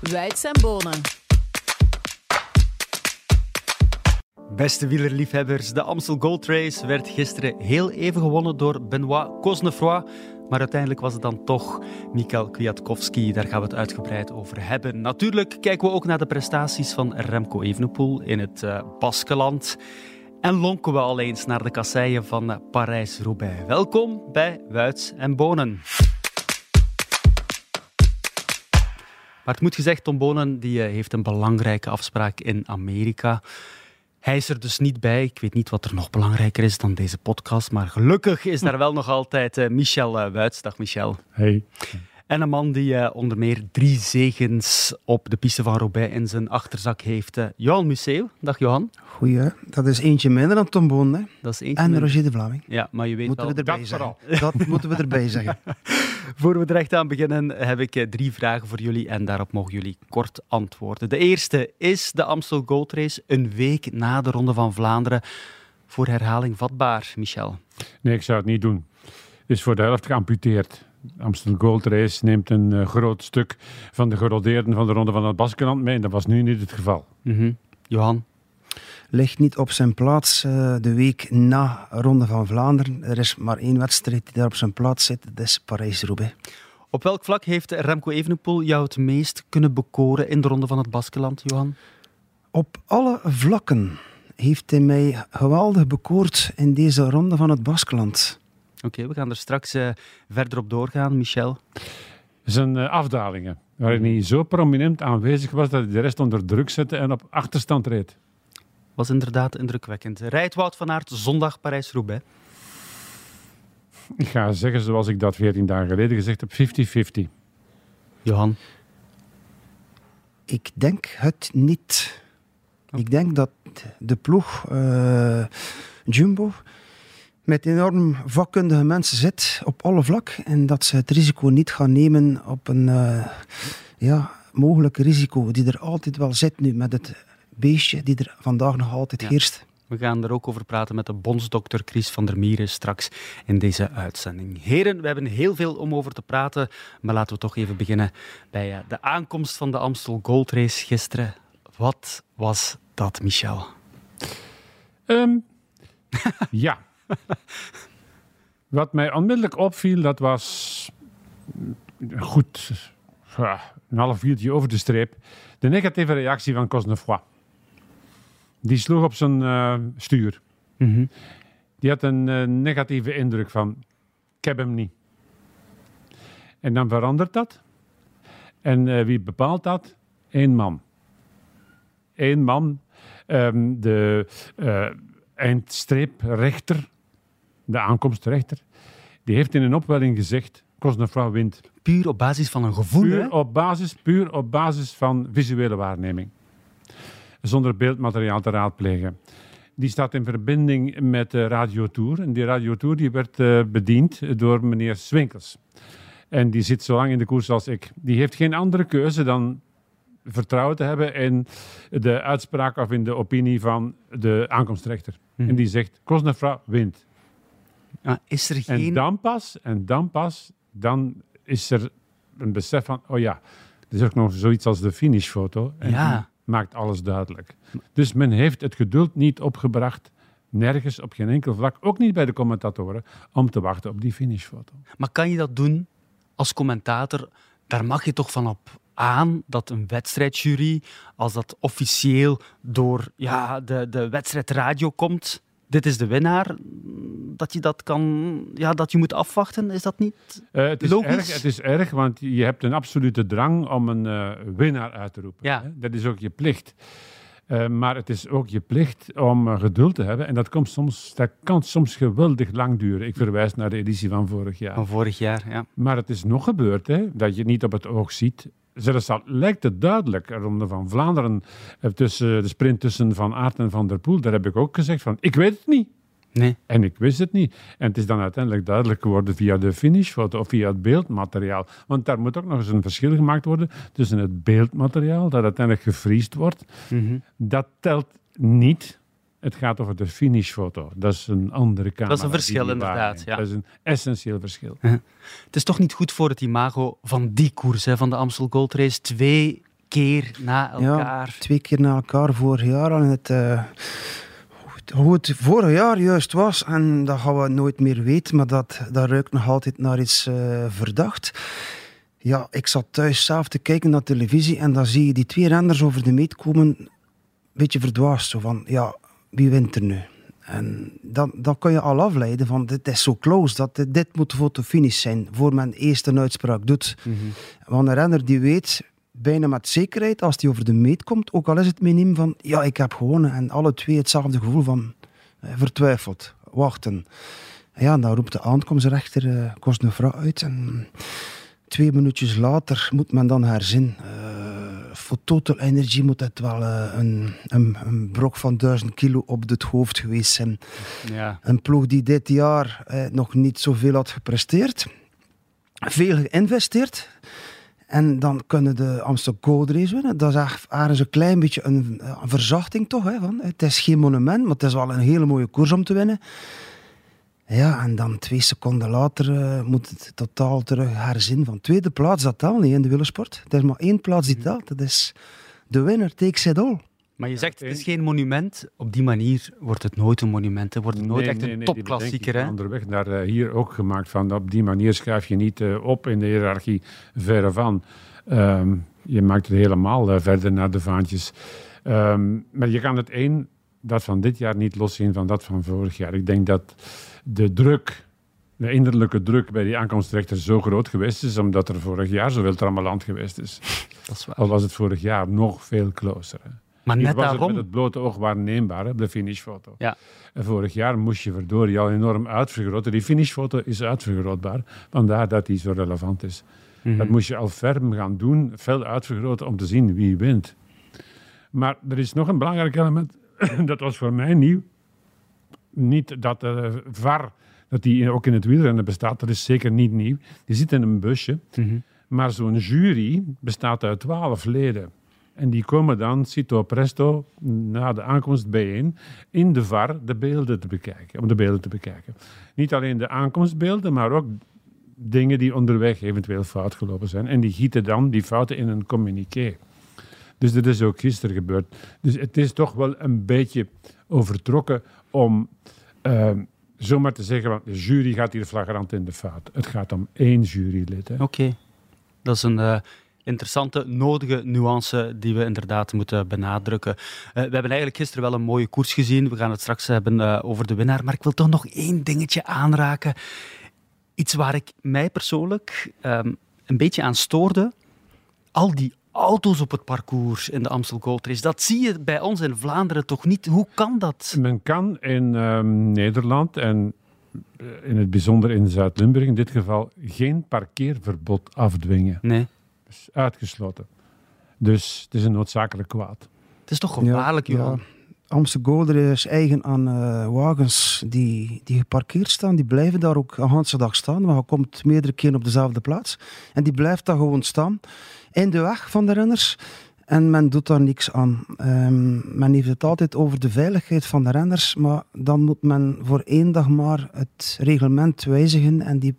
Weids en Bonen. Beste wielerliefhebbers, de Amstel Gold Race werd gisteren heel even gewonnen door Benoit Cosnefroy. Maar uiteindelijk was het dan toch Mikhail Kwiatkowski. Daar gaan we het uitgebreid over hebben. Natuurlijk kijken we ook naar de prestaties van Remco Evenepoel in het uh, Baskeland. En lonken we al eens naar de kasseien van Parijs-Roubaix. Welkom bij Wuits en Bonen. Maar het moet gezegd, Tom Bonen die, uh, heeft een belangrijke afspraak in Amerika. Hij is er dus niet bij. Ik weet niet wat er nog belangrijker is dan deze podcast. Maar gelukkig is daar wel nog altijd uh, Michel uh, Wuits. Dag Michel. Hey. En een man die uh, onder meer drie zegens op de piste van Roubaix in zijn achterzak heeft. Johan Museeuw. Dag Johan. Goeie, dat is eentje minder dan Tom Boon. Hè? Dat is eentje en minder. Roger de Vlaming. Ja, maar je weet moeten wel... we erbij zeggen. Dat moeten we erbij zeggen. Voor we er echt aan beginnen, heb ik drie vragen voor jullie en daarop mogen jullie kort antwoorden. De eerste is de Amstel Gold Race een week na de Ronde van Vlaanderen voor herhaling vatbaar, Michel? Nee, ik zou het niet doen. Het is voor de helft geamputeerd. De Amstel Gold Race neemt een uh, groot stuk van de gerodeerden van de Ronde van het Baskeland mee en dat was nu niet het geval. Mm -hmm. Johan? ligt niet op zijn plaats uh, de week na Ronde van Vlaanderen. Er is maar één wedstrijd die daar op zijn plaats zit, dat is Parijs-Roubaix. Op welk vlak heeft Remco Evenepoel jou het meest kunnen bekoren in de Ronde van het Baskeland, Johan? Op alle vlakken heeft hij mij geweldig bekoord in deze Ronde van het Baskeland. Oké, okay, we gaan er straks uh, verder op doorgaan, Michel. Zijn uh, afdalingen, waarin hij zo prominent aanwezig was dat hij de rest onder druk zette en op achterstand reed was inderdaad indrukwekkend. Rijdt Wout van Aert zondag Parijs-Roubaix? Ik ga zeggen zoals ik dat 14 dagen geleden gezegd heb, 50-50. Johan? Ik denk het niet. Ik denk dat de ploeg uh, Jumbo met enorm vakkundige mensen zit op alle vlak en dat ze het risico niet gaan nemen op een uh, ja, mogelijk risico die er altijd wel zit nu met het beestje die er vandaag nog altijd ja. heerst. We gaan er ook over praten met de bondsdokter Chris van der Mieren straks in deze uitzending. Heren, we hebben heel veel om over te praten, maar laten we toch even beginnen bij de aankomst van de Amstel Gold Race gisteren. Wat was dat, Michel? Um, ja. Wat mij onmiddellijk opviel, dat was goed een half uurtje over de streep. De negatieve reactie van Cosnefroy. Die sloeg op zijn uh, stuur. Mm -hmm. Die had een uh, negatieve indruk van, ik heb hem niet. En dan verandert dat. En uh, wie bepaalt dat? Eén man. Eén man, um, de eindstreeprechter, de aankomstrechter, die heeft in een opwelling gezegd, Cosnefroy wint. Puur op basis van een gevoel, puur hè? Op basis, puur op basis van visuele waarneming zonder beeldmateriaal te raadplegen. Die staat in verbinding met de radiotour. En die radiotour die werd uh, bediend door meneer Swinkels. En die zit zo lang in de koers als ik. Die heeft geen andere keuze dan vertrouwen te hebben in de uitspraak of in de opinie van de aankomstrechter. Mhm. Hmm. En die zegt, Cosnefra wint. Ah, is er geen... En dan pas, en dan pas, dan is er een besef van, oh ja, er is ook nog zoiets als de finishfoto. En ja maakt alles duidelijk. Dus men heeft het geduld niet opgebracht, nergens op geen enkel vlak, ook niet bij de commentatoren, om te wachten op die finishfoto. Maar kan je dat doen als commentator? Daar mag je toch van op aan dat een wedstrijdjury, als dat officieel door ja, de, de wedstrijdradio komt, dit is de winnaar, dat je dat kan, ja, dat je moet afwachten, is dat niet uh, het is logisch? Erg, het is erg, want je hebt een absolute drang om een uh, winnaar uit te roepen. Ja. Hè? Dat is ook je plicht. Uh, maar het is ook je plicht om geduld te hebben. En dat, komt soms, dat kan soms geweldig lang duren. Ik verwijs naar de editie van vorig jaar. Van vorig jaar, ja. Maar het is nog gebeurd, hè, dat je het niet op het oog ziet. Zelfs al lijkt het duidelijk, Ronde van Vlaanderen, tussen, de sprint tussen Van Aert en Van der Poel, daar heb ik ook gezegd van, ik weet het niet. Nee. En ik wist het niet. En het is dan uiteindelijk duidelijk geworden via de finishfoto of via het beeldmateriaal. Want daar moet ook nog eens een verschil gemaakt worden tussen het beeldmateriaal, dat uiteindelijk gefriest wordt. Mm -hmm. Dat telt niet. Het gaat over de finishfoto. Dat is een andere camera. Dat is een verschil, inderdaad. Ja. Dat is een essentieel verschil. Het is toch niet goed voor het imago van die koers, hè, van de Amstel Gold Race. Twee keer na elkaar. Ja, twee keer na elkaar vorig jaar. En het, uh, hoe het vorig jaar juist was, en dat gaan we nooit meer weten, maar dat, dat ruikt nog altijd naar iets uh, verdacht. Ja, ik zat thuis zelf te kijken naar televisie en dan zie je die twee renners over de meet komen, een beetje verdwaasd. Zo van, ja, wie wint er nu? En dan, dan kan je al afleiden van dit is zo close, dat dit, dit moet voor de finish zijn, voor men eerst een uitspraak doet. Mm -hmm. Want een renner die weet, bijna met zekerheid, als hij over de meet komt, ook al is het miniem van, ja, ik heb gewonnen. En alle twee hetzelfde gevoel van eh, vertwijfeld, wachten. En ja, dan roept de aankomstrechter uh, Kosnefra uit en twee minuutjes later moet men dan herzien. Uh, voor Total Energy moet het wel uh, een, een, een, brok van duizend kilo op het hoofd geweest zijn. Ja. Een ploeg die dit jaar uh, nog niet zoveel had gepresteerd. Veel geïnvesteerd. En dan kunnen de Amsterdam Gold Race winnen. Dat is eigenlijk een klein beetje een, een verzachting toch. Hè, van, het is geen monument, maar het is wel een hele mooie koers om te winnen. Ja, en dan twee seconden later uh, moet het totaal terug herzien. Van tweede plaats, dat telt niet in de wielersport. Er is maar één plaats die telt. Dat is de winner takes it all. Maar je zegt, het is geen monument. Op die manier wordt het nooit een monument. Het wordt het nooit echt een nee, topklassieker. Nee, onderweg naar uh, hier ook gemaakt. Van, op die manier schuif je niet uh, op in de hiërarchie verre van. Um, je maakt het helemaal uh, verder naar de vaantjes. Um, maar je kan het één, dat van dit jaar, niet loszien van dat van vorig jaar. Ik denk dat de druk, de innerlijke druk bij die aankomstrechter zo groot geweest is, omdat er vorig jaar zoveel trammeland geweest is. Dat is waar. Al was het vorig jaar nog veel closer. Hè. Maar net was daarom... het met het blote oog waarneembaar, hè, de finishfoto. Ja. En vorig jaar moest je verdorie al enorm uitvergroten. Die finishfoto is uitvergrootbaar, vandaar dat die zo relevant is. Mm -hmm. Dat moest je al ferm gaan doen, veel uitvergroten om te zien wie wint. Maar er is nog een belangrijk element, dat was voor mij nieuw niet dat de VAR, dat die ook in het wielrennen bestaat, dat is zeker niet nieuw. Die zit in een busje. Mm -hmm. Maar zo'n jury bestaat uit twaalf leden. En die komen dan, cito presto, na de aankomst bijeen, in de VAR de beelden te bekijken, om de beelden te bekijken. Niet alleen de aankomstbeelden, maar ook dingen die onderweg eventueel fout gelopen zijn. En die gieten dan die fouten in een communiqué. Dus dat is ook gisteren gebeurd. Dus het is toch wel een beetje overtrokken om uh, zomaar te zeggen, want de jury gaat hier flagrant in de fout. Het gaat om één jurylid. Oké, dat is een uh, interessante, nodige nuance die we inderdaad moeten benadrukken. Uh, we hebben eigenlijk gisteren wel een mooie koers gezien. We gaan het straks hebben uh, over de winnaar. Maar ik wil toch nog één dingetje aanraken. Iets waar ik mij persoonlijk um, een beetje aan stoorde. Al die auto's op het parcours in de Amstel Gold Race. Dat zie je bij ons in Vlaanderen toch niet? Hoe kan dat? Men kan in um, Nederland en eh, in het bijzonder in Zuid-Limburg in dit geval geen parkeerverbod afdwingen. Nee. Dat is uitgesloten. Dus het is een noodzakelijk kwaad. Het is toch gevaarlijk, ja, Johan? Ja. Amstel Gold Race is eigen aan uh, wagens die, die geparkeerd staan. Die blijven daar ook een hele dag staan. Maar je komt meerdere keren op dezelfde plaats. En die blijft daar gewoon staan in de weg van de renners. En men doet daar niks aan. Um, men heeft het altijd over de veiligheid van de renners, maar dan moet men voor één dag maar het reglement wijzigen en die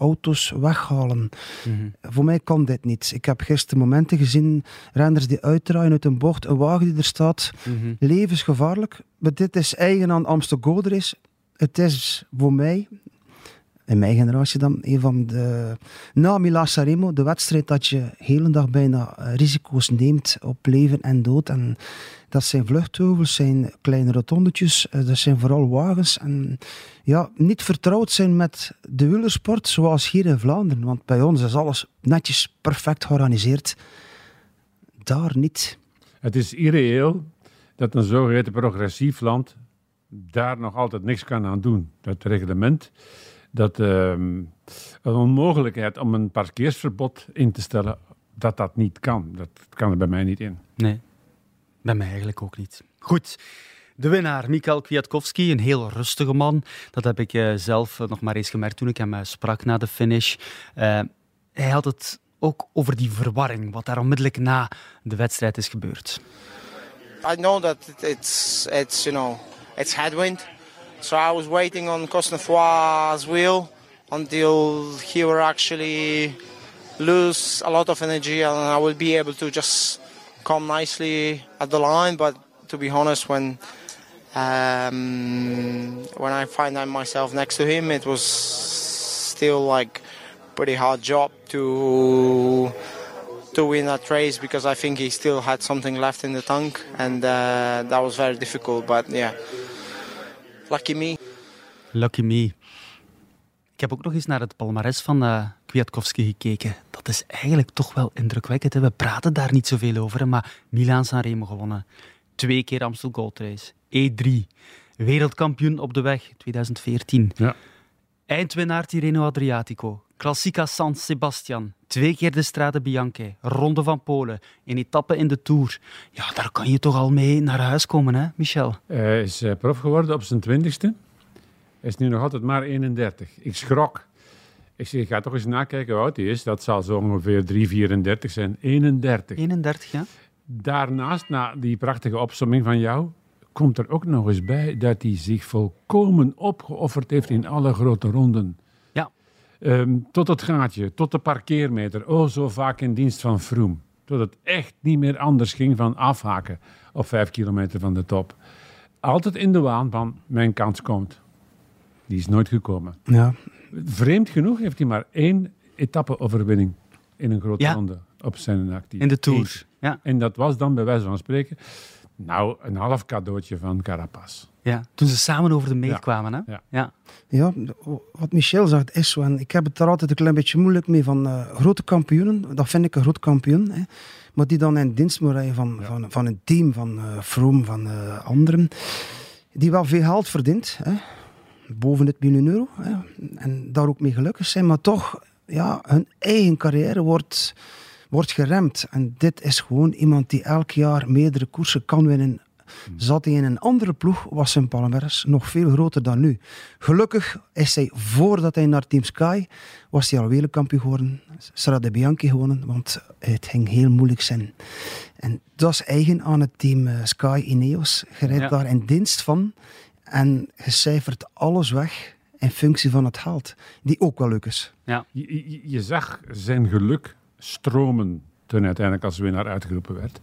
auto's weghalen. Mm -hmm. Voor mij kan dit niet. Ik heb gisteren momenten gezien, renners die uitdraaien uit een bocht, een wagen die er staat, mm -hmm. levensgevaarlijk. Maar dit is eigen aan Amsterdam Gold Race. Het is voor mij, in mijn generatie dan, een van de... Na Milan Sanremo, de wedstrijd dat je hele dag bijna risico's neemt op leven en dood. En dat zijn vluchtheuvels, zijn kleine rotondetjes, dat zijn vooral wagens. En ja, niet vertrouwd zijn met de wielersport zoals hier in Vlaanderen. Want bij ons is alles netjes perfect georganiseerd. Daar niet. Het is irreëel dat een zogeheten progressief land daar nog altijd niks kan aan doen. Dat reglement dat um, een onmogelijkheid om een parkeersverbod in te stellen, dat dat niet kan. Dat kan er bij mij niet in. Nee, bij mij eigenlijk ook niet. Goed. De winnaar, Mikael Kwiatkowski, een heel rustige man. Dat heb ik uh, zelf nog maar eens gemerkt toen ik hem uh, sprak na de finish. Hij had het ook over die verwarring, wat daar onmiddellijk na de wedstrijd is gebeurd. I know that it's, it's, you know, it's headwind. So I was waiting on Cosnefroid's wheel until he were actually lose a lot of energy and I will be able to just come nicely at the line. But to be honest, when um, when I find myself next to him, it was still like pretty hard job to to win that race because I think he still had something left in the tank, and uh, that was very difficult. But yeah, lucky me. Lucky me. Ik heb ook nog eens naar het palmares van uh, Kwiatkowski gekeken. Dat is eigenlijk toch wel indrukwekkend. Hè? We praten daar niet zoveel over, hè? maar Milaan Sanremo gewonnen. Twee keer Amstel Gold Race. E3. Wereldkampioen op de weg, 2014. Ja. Eindwinnaar Tirreno Adriatico. Klassica San Sebastian. Twee keer de Strade Bianche. Ronde van Polen. Een etappe in de Tour. Ja, daar kan je toch al mee naar huis komen, hè, Michel? Hij is uh, prof geworden op zijn twintigste. Hij is nu nog altijd maar 31. Ik schrok. Ik zeg, ga toch eens nakijken hoe oud hij is. Dat zal zo ongeveer 3, 34 zijn. 31. 31, ja. Daarnaast, na die prachtige opsomming van jou, komt er ook nog eens bij dat hij zich volkomen opgeofferd heeft in alle grote ronden. Ja. Um, tot het gaatje, tot de parkeermeter. Oh, zo vaak in dienst van Froome. Tot het echt niet meer anders ging van afhaken op vijf kilometer van de top. Altijd in de waan van mijn kans komt. Die is nooit gekomen. Ja. Vreemd genoeg heeft hij maar één etappe-overwinning in een grote Ja. ronde op zijn actief. In de Tour. Ja. En dat was dan bij wijze van spreken, nou, een half cadeautje van Carapaz. ja. Toen ze samen over de meet Ja. kwamen, hè? Ja. ja. Ja, wat Michel zegt is zo. En ik heb het daar altijd een klein beetje moeilijk mee van eh, grote kampioenen. Dat vind ik een groot kampioen. Hè. Maar die dan in dienst moet rijden van, Ja. van, van een team, van uh, Froome, van eh, anderen. Die wel veel geld verdient. Hè. Boven het miljoen euro. Hè. En daar ook mee gelukkig zijn. Maar toch, ja, hun eigen carrière wordt, wordt geremd. En dit is gewoon iemand die elk jaar meerdere koersen kan winnen. Zat hij in een andere ploeg, was zijn palmares nog veel groter dan nu. Gelukkig is hij, voordat hij naar Team Sky, was hij al wereldkampioen geworden. Strade Bianchi gewonnen, want het ging heel moeilijk zijn. En dat is eigen aan het team eh, Sky Ineos. Je rijdt Ja. daar in dienst van en je cijfert alles weg in functie van het geld. Die ook wel leuk is. Je, je, je zag zijn geluk stromen toen uiteindelijk als winnaar uitgeroepen werd.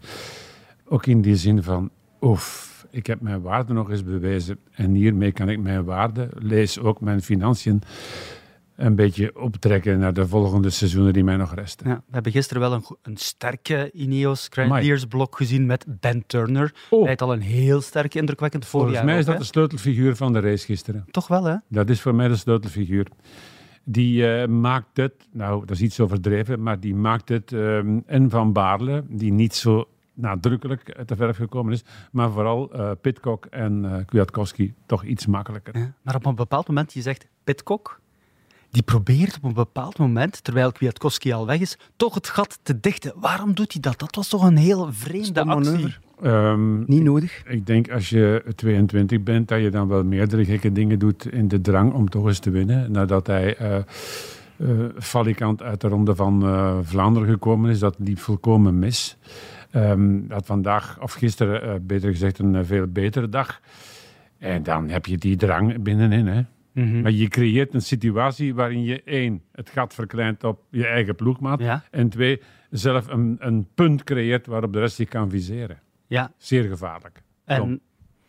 Ook in die zin van, oef, ik heb mijn waarde nog eens bewezen en hiermee kan ik mijn waarde, lees ook mijn financiën, een beetje optrekken naar de volgende seizoenen die mij nog resten. Ja, we hebben gisteren wel een, sterke Ineos. Grenadiers blok gezien met Ben Turner. Oh. Hij had al een heel sterke, indrukwekkend voorjaar. Volgens mij is ook, dat de sleutelfiguur van de race gisteren. Toch wel, hè? Dat is voor mij de sleutelfiguur. Die eh, maakt het, nou dat is iets overdreven, maar die maakt het, ehm, en Van Baarle, die niet zo nadrukkelijk de verf gekomen is, maar vooral eh Pitcock en eh Kwiatkowski toch iets makkelijker. Ja. Maar op een bepaald moment, je zegt Pitcock, die probeert op een bepaald moment, terwijl Kwiatkowski al weg is, toch het gat te dichten. Waarom doet hij dat? Dat was toch een heel vreemde Stom actie. manoeuvre. Ehm, Niet nodig. ik denk als je 22 bent, dat je dan wel meerdere gekke dingen doet in de drang om toch eens te winnen. Nadat hij eh eh, falikant uit de ronde van eh, Vlaanderen gekomen is, dat liep volkomen mis. Ehm had vandaag, of gisteren, eh, beter gezegd, een veel betere dag. En dan heb je die drang binnenin. Hè? Mhm. Maar je creëert een situatie waarin je één, het gat verkleint op je eigen ploegmaat. Ja. En twee, zelf een, een punt creëert waarop de rest zich kan viseren. Ja, Zeer gevaarlijk. en Tom.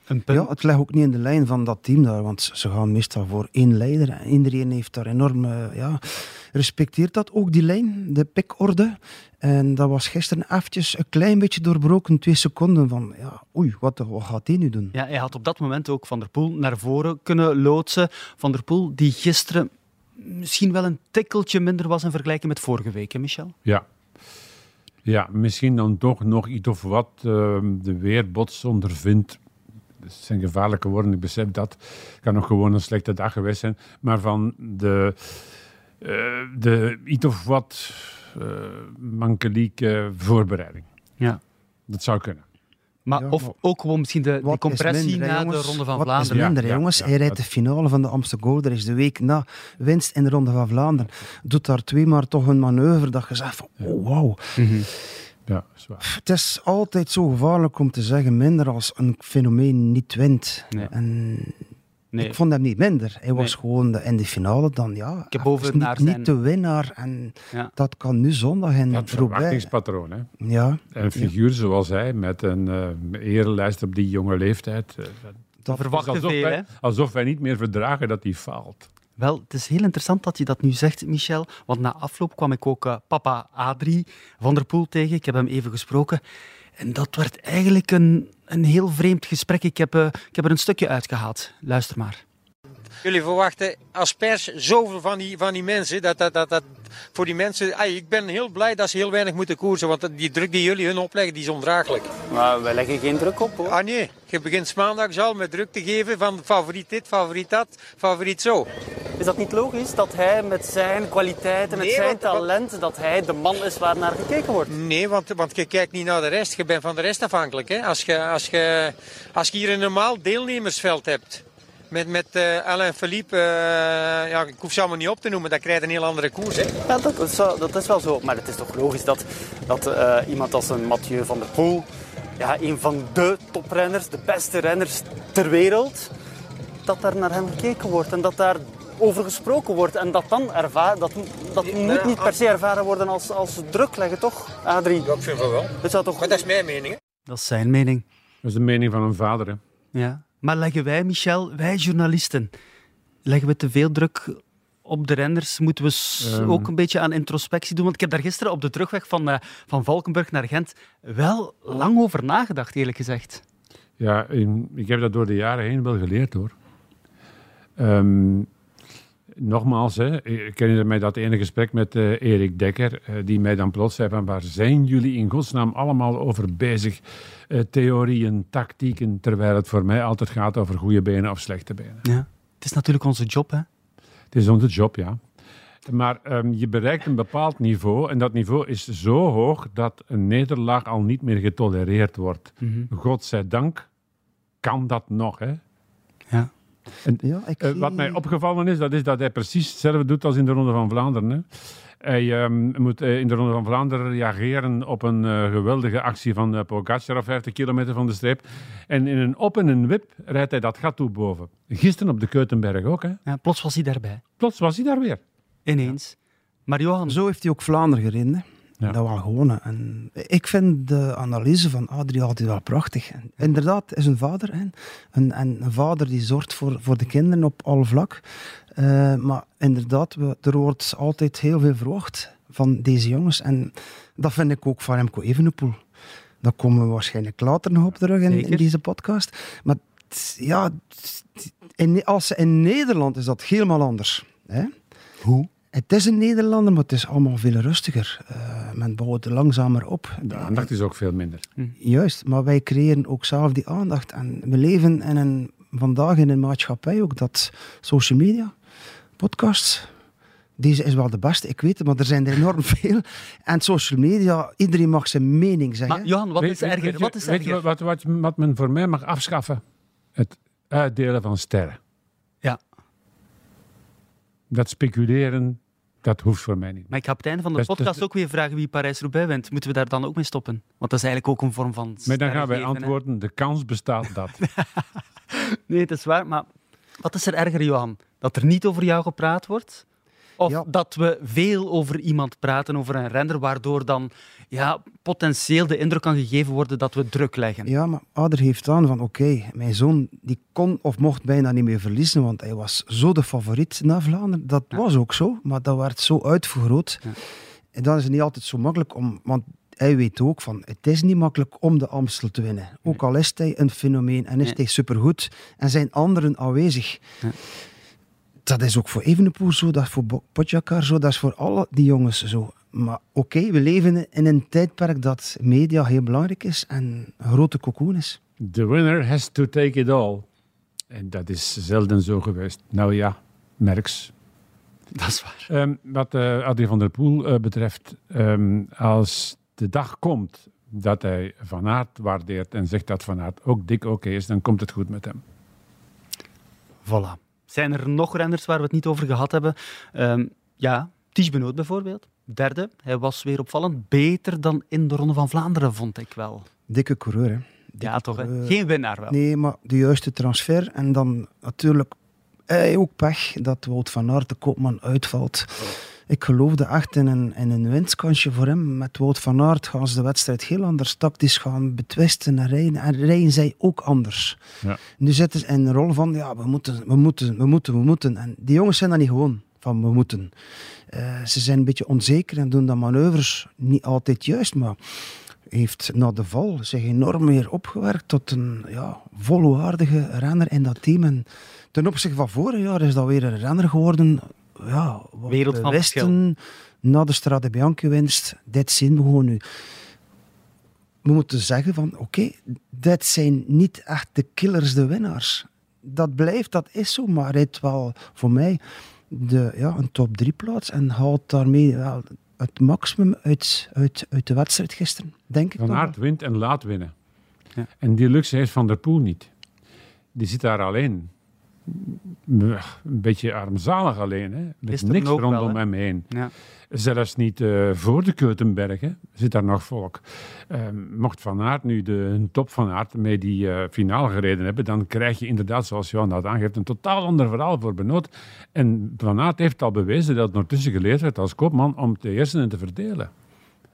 Een punt. Ja, het ligt ook niet in de lijn van dat team daar, want ze gaan meestal voor één leider. En iedereen heeft daar enorm, eh, ja, respecteert dat ook, die lijn, de pikorde. En dat was gisteren eventjes een klein beetje doorbroken, twee seconden van, ja, oei, wat, wat gaat hij nu doen? Ja, hij had op dat moment ook Van der Poel naar voren kunnen loodsen. Van der Poel, die gisteren misschien wel een tikkeltje minder was in vergelijking met vorige week, hè, Michel? Ja. Ja, misschien dan toch nog iets of wat ehm, de weerbots ondervindt. Dat zijn gevaarlijke woorden, ik besef dat. Het kan nog gewoon een slechte dag geweest zijn. Maar van de, eh, de iets of wat eh mankelieke voorbereiding. Ja. Dat zou kunnen. Maar, Ja, of maar ook gewoon misschien de, compressie minder, na de? Ronde van Wat Vlaanderen. is minder, Ja, jongens? ja, hij rijdt de finale van de Amsterdam Gold Race de week na winst in de Ronde van Vlaanderen. Doet daar twee maar toch een manoeuvre dat je zegt van, oh, wauw. Mhm. Ja, zwaar. Het is altijd zo gevaarlijk om te zeggen minder als een fenomeen niet wint. En Nee. Ik vond hem niet minder. Hij was gewoon de- in de finale dan, ja, Ik heb boven niet, naar zijn- niet de winnaar. En Ja. dat kan nu zondag in Dat Roubaix. verwachtingspatroon, hè. Ja, Een figuur zoals hij, met een eh erelijst op die jonge leeftijd. eh, dat verwachten alsof, veel, wij, hè? alsof wij niet meer verdragen dat hij faalt. Wel, het is heel interessant dat je dat nu zegt, Michel. Want na afloop kwam ik ook eh, papa Adrie van der Poel tegen. Ik heb hem even gesproken. En dat werd eigenlijk een, een heel vreemd gesprek. Ik heb, eh, ik heb er een stukje uitgehaald. Luister maar. Jullie verwachten als pers zoveel van die, van die mensen. Dat, dat, dat, dat voor die mensen. ay, ik ben heel blij dat ze heel weinig moeten koersen. Want die druk die jullie hun opleggen, die is ondraaglijk. Maar wij leggen geen druk op hoor. Ah nee, je begint maandags al met druk te geven van favoriet dit, favoriet dat, favoriet zo. Is dat niet logisch dat hij met zijn kwaliteiten, met Nee, zijn want- talent, dat hij de man is waar naar gekeken wordt? Nee, want, want je kijkt niet naar de rest. Je bent van de rest afhankelijk. Hè? Als, je, als, je, als je hier een normaal deelnemersveld hebt. Met, met eh, Alain Philippe, eh, ja, ik hoef ze allemaal niet op te noemen, dan krijg je een heel andere koers. Hè? Ja, dat is, wel, dat is wel zo. Maar het is toch logisch dat, dat eh, iemand als een Mathieu van der Poel, ja, een van de toprenners, de beste renners ter wereld, dat daar naar hem gekeken wordt en dat daar over gesproken wordt. En dat dan ervaren, dat, dat moet niet per se ervaren worden als, als druk leggen, toch, Adrie? Ja, ik vind van wel. Het zou toch Maar dat is mijn mening. Hè? Dat is zijn mening. Dat is de mening van een vader. Hè. Ja. Maar leggen wij, Michel, wij journalisten, leggen we te veel druk op de renners? Moeten we Ehm. ook een beetje aan introspectie doen? Want ik heb daar gisteren op de terugweg van, eh, van Valkenburg naar Gent wel lang over nagedacht, eerlijk gezegd. Ja, in- ik heb dat door de jaren heen wel geleerd hoor. Ehm, nogmaals, hè, ik herinner mij dat ene gesprek met eh, Erik Dekker, eh, die mij dan plots zei van waar zijn jullie in godsnaam allemaal over bezig? Eh, theorieën, tactieken, terwijl het voor mij altijd gaat over goede benen of slechte benen. Ja. Het is natuurlijk onze job, hè? Het is onze job, ja. Maar ehm, je bereikt een bepaald niveau en dat niveau is zo hoog dat een nederlaag al niet meer getolereerd wordt. Godzijdank kan dat nog, hè. Ja. Ja, ik Eh, wat mij opgevallen is, dat is dat hij precies hetzelfde doet als in de Ronde van Vlaanderen. Hè. Hij ehm, moet eh, in de Ronde van Vlaanderen reageren op een eh, geweldige actie van uh, Pogacar op 50 kilometer van de streep. En in een op en een wip rijdt hij dat gat toe boven. Gisteren op de Keutenberg ook. Hè. ja. Plots was hij daarbij. Plots was hij daar weer. Ineens. Maar Johan, Zo heeft hij ook Vlaanderen gereden. Ja. Dat wel gewonnen. En ik vind de analyse van Adrie altijd wel prachtig. En inderdaad, is een vader. Hè. Een, en een vader die zorgt voor, voor de kinderen op alle vlak. Eh, maar inderdaad, we, er wordt altijd heel veel verwacht van deze jongens. En dat vind ik ook van Remco Evenepoel. Daar komen we waarschijnlijk later nog op terug in, deze podcast. Maar ja, in, als in Nederland is dat helemaal anders. Hè? hoe? Het is een Nederlander, maar het is allemaal veel rustiger. Eh, men bouwt langzamer op. De aandacht is ook veel minder. Juist, maar wij creëren ook zelf die aandacht. En we leven in een, vandaag in een maatschappij ook dat social media, podcasts, deze is wel de beste, ik weet het, maar er zijn er enorm veel. En social media, iedereen mag zijn mening zeggen. Maar Johan, wat Weet- is erger? weet- Wat is weet je erger? wat, wat, wat men voor mij mag afschaffen? Het uitdelen van sterren. Ja. Dat speculeren, dat hoeft voor mij niet. Maar ik ga op het einde van de Dat is- dat podcast ook weer vragen wie Parijs-Roubaix wint. Moeten we daar dan ook mee stoppen? Want dat is eigenlijk ook een vorm van Maar dan gaan wij hè. antwoorden, de kans bestaat dat. Nee, het is waar. Maar wat is er erger, Johan? Dat er niet over jou gepraat wordt? Of Ja. dat we veel over iemand praten, over een renner, waardoor dan ja, potentieel de indruk kan gegeven worden dat we druk leggen? Ja, maar Ader heeft aan van oké, mijn zoon die kon of mocht bijna niet meer verliezen, want hij was zo de favoriet naar Vlaanderen. Dat was ook zo, maar dat werd zo uitvergroot. Ja. En dan is het niet altijd zo makkelijk om, want hij weet ook van het is niet makkelijk om de Amstel te winnen. Ook al is hij een fenomeen en is hij supergoed en zijn anderen aanwezig. Ja. Dat is ook voor Evenepoel zo, dat is voor Pogacar zo, dat is voor alle die jongens zo. Maar oké, we leven in een tijdperk dat media heel belangrijk is en een grote cocoon is. The winner has to take it all. En dat is zelden zo geweest. Nou ja, Merks. Dat is waar. Ehm, wat eh Adrie van der Poel eh, betreft, ehm, als de dag komt dat hij Van Aert waardeert en zegt dat Van Aert ook dik oké is, dan komt het goed met hem. Voilà. Zijn er nog renners waar we het niet over gehad hebben? Ehm, ja, Ties Benoot bijvoorbeeld. Derde, hij was weer opvallend. Beter dan in de Ronde van Vlaanderen, vond ik wel. Dikke coureur, hè? Ja, toch? Hè? Geen winnaar wel. Nee, maar de juiste transfer. En dan natuurlijk hij ook pech dat Wout van Aert de kopman uitvalt. Ik geloofde echt in een, in een winstkansje voor hem. Met Wout van Aert gaan ze de wedstrijd heel anders tactisch gaan betwisten en rijden. En rijden zij ook anders. Ja. Nu zitten ze in een rol van, ja, we moeten, we moeten, we moeten, we moeten. En die jongens zijn dat niet gewoon, van we moeten. Eh, ze zijn een beetje onzeker en doen dan manoeuvres niet altijd juist, maar heeft na de val zich enorm meer opgewerkt tot een ja, volwaardige renner in dat team. En ten opzichte van vorig jaar is dat weer een renner geworden. Ja, wat Wereld we van wisten na de Strade Bianchi winst, dit zien we gewoon nu. We moeten zeggen van, oké, dit zijn niet echt de killers, de winnaars. Dat blijft, dat is zo, maar hij rijdt wel voor mij de, ja, een top 3 plaats en haalt daarmee wel het maximum uit, uit, uit de wedstrijd gisteren, denk ik. Van Aert wint en laat winnen. Ja. En die luxe heeft Van der Poel niet. Die zit daar alleen. Een beetje armzalig alleen. Hè? Met Is niks wel, rondom hem heen. Ja. Zelfs niet eh, voor de Keutenberg hè, zit daar nog volk. Ehm, mocht Van Aert nu de top van Aert mee die eh, finale gereden hebben, dan krijg je inderdaad, zoals Johan dat aangeeft, een totaal ander verhaal voor Benoot. En Van Aert heeft al bewezen dat het ondertussen geleerd werd als koopman om te heersen en te verdelen.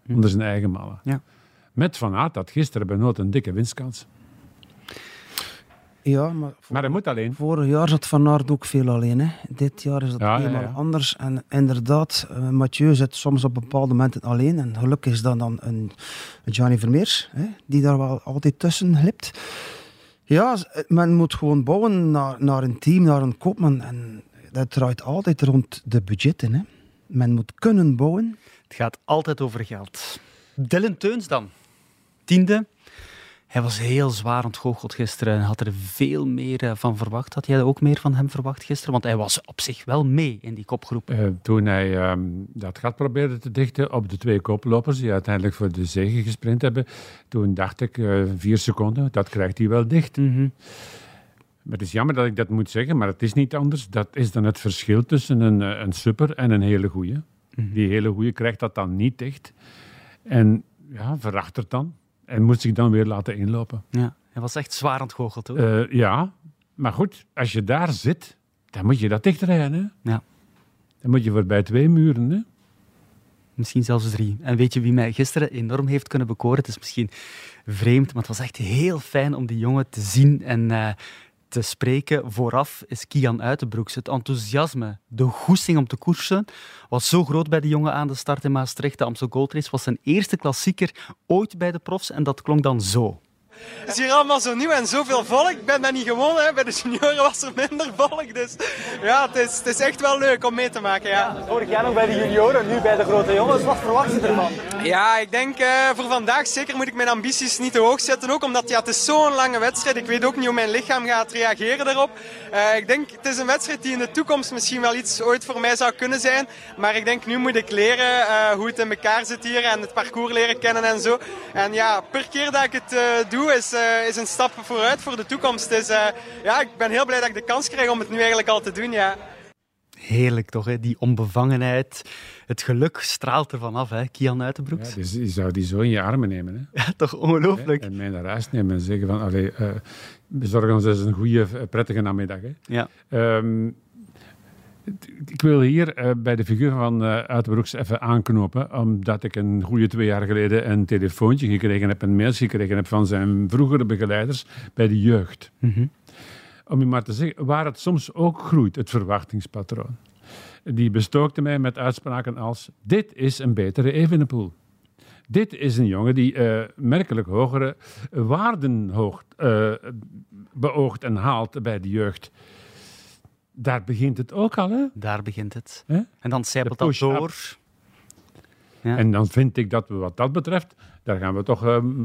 Onder zijn eigen mannen. Ja. Met Van Aert had gisteren Benoot een dikke winstkans. Ja, maar, Maar hij moet alleen. vorig jaar zat Van Aert ook veel alleen. Hè. Dit jaar is dat Ja, helemaal ja. anders. En inderdaad, eh, Mathieu zit soms op bepaalde momenten alleen. En gelukkig is dat dan een, een Gianni Vermeers, hè, die daar wel altijd tussen glipt. Ja, z- men moet gewoon bouwen naar, naar een team, naar een koopman. En dat draait altijd rond de budgetten. Hè. Men moet kunnen bouwen. Het gaat altijd over geld. Dylan Teuns dan. Tiende. Hij was heel zwaar ontgoocheld gisteren. Had er veel meer eh, van verwacht. Had jij ook meer van hem verwacht gisteren? Want hij was op zich wel mee in die kopgroep. Eh, toen hij ehm, dat gat probeerde te dichten op de twee koplopers die uiteindelijk voor de zege gesprint hebben, toen dacht ik, eh, vier seconden, dat krijgt hij wel dicht. Mhm. Maar het is jammer dat ik dat moet zeggen, maar het is niet anders. Dat is dan het verschil tussen een, een super en een hele goeie. Die hele goeie krijgt dat dan niet dicht. En ja, verachtert dan. En moet zich dan weer laten inlopen. Ja, hij was echt zwaar ontgoocheld hoor. Eh, ja, maar goed, als je daar zit, dan moet je dat dichtrijden. Hè? Ja. Dan moet je voorbij twee muren. Hè? Misschien zelfs drie. En weet je wie mij gisteren enorm heeft kunnen bekoren? Het is misschien vreemd, maar het was echt heel fijn om die jongen te zien en eh, te spreken. Vooraf is Kian Uitenbroeks. Het enthousiasme, de goesting om te koersen was zo groot bij de jongen aan de start in Maastricht. De Amstel Gold Race was zijn eerste klassieker ooit bij de profs en dat klonk dan zo. Het is hier allemaal zo nieuw en zoveel volk. Ik ben dat niet gewoon. Hè. Bij de junioren was er minder volk. Dus ja, het is, het is echt wel leuk om mee te maken. Ja, Vorig jaar nog bij de junioren, nu bij de grote jongens. Wat verwacht je ervan? ja ik denk eh, voor vandaag zeker moet ik mijn ambities niet te hoog zetten. Ook omdat ja, het is zo'n lange wedstrijd. Ik weet ook niet hoe mijn lichaam gaat reageren daarop. Eh, ik denk het is een wedstrijd die in de toekomst misschien wel iets ooit voor mij zou kunnen zijn. Maar ik denk nu moet ik leren eh, hoe het in elkaar zit hier en het parcours leren kennen en zo. En ja, per keer dat ik het eh, doe is, eh, is een stap vooruit voor de toekomst. Dus eh, ja, ik ben heel blij dat ik de kans krijg om het nu eigenlijk al te doen. Ja. Heerlijk toch, hè? die onbevangenheid. Het geluk straalt ervan af, hè? Kian Ja, Uitenbroeks. dus je zou die zo in je armen nemen. Hè? Ja, toch ongelooflijk. En mij naar huis nemen en zeggen van, allee, eh, bezorg ons eens een goede, prettige namiddag. Hè? Ja. Ehm, ik wil hier eh, bij de figuur van eh Uitenbroeks even aanknopen, omdat ik een goede twee jaar geleden een telefoontje gekregen heb, een mailtje gekregen heb van zijn vroegere begeleiders bij de jeugd. Mhm. Om je maar te zeggen, waar het soms ook groeit, het verwachtingspatroon. Die bestookte mij met uitspraken als, dit is een betere Evenepoel. Dit is een jongen die eh, merkelijk hogere waarden hoogt, eh, beoogt en haalt bij de jeugd. Daar begint het ook al, hè? Daar begint het. Hè? En dan zijpelt dat door. Ja. En dan vind ik dat we wat dat betreft, daar gaan we toch ehm,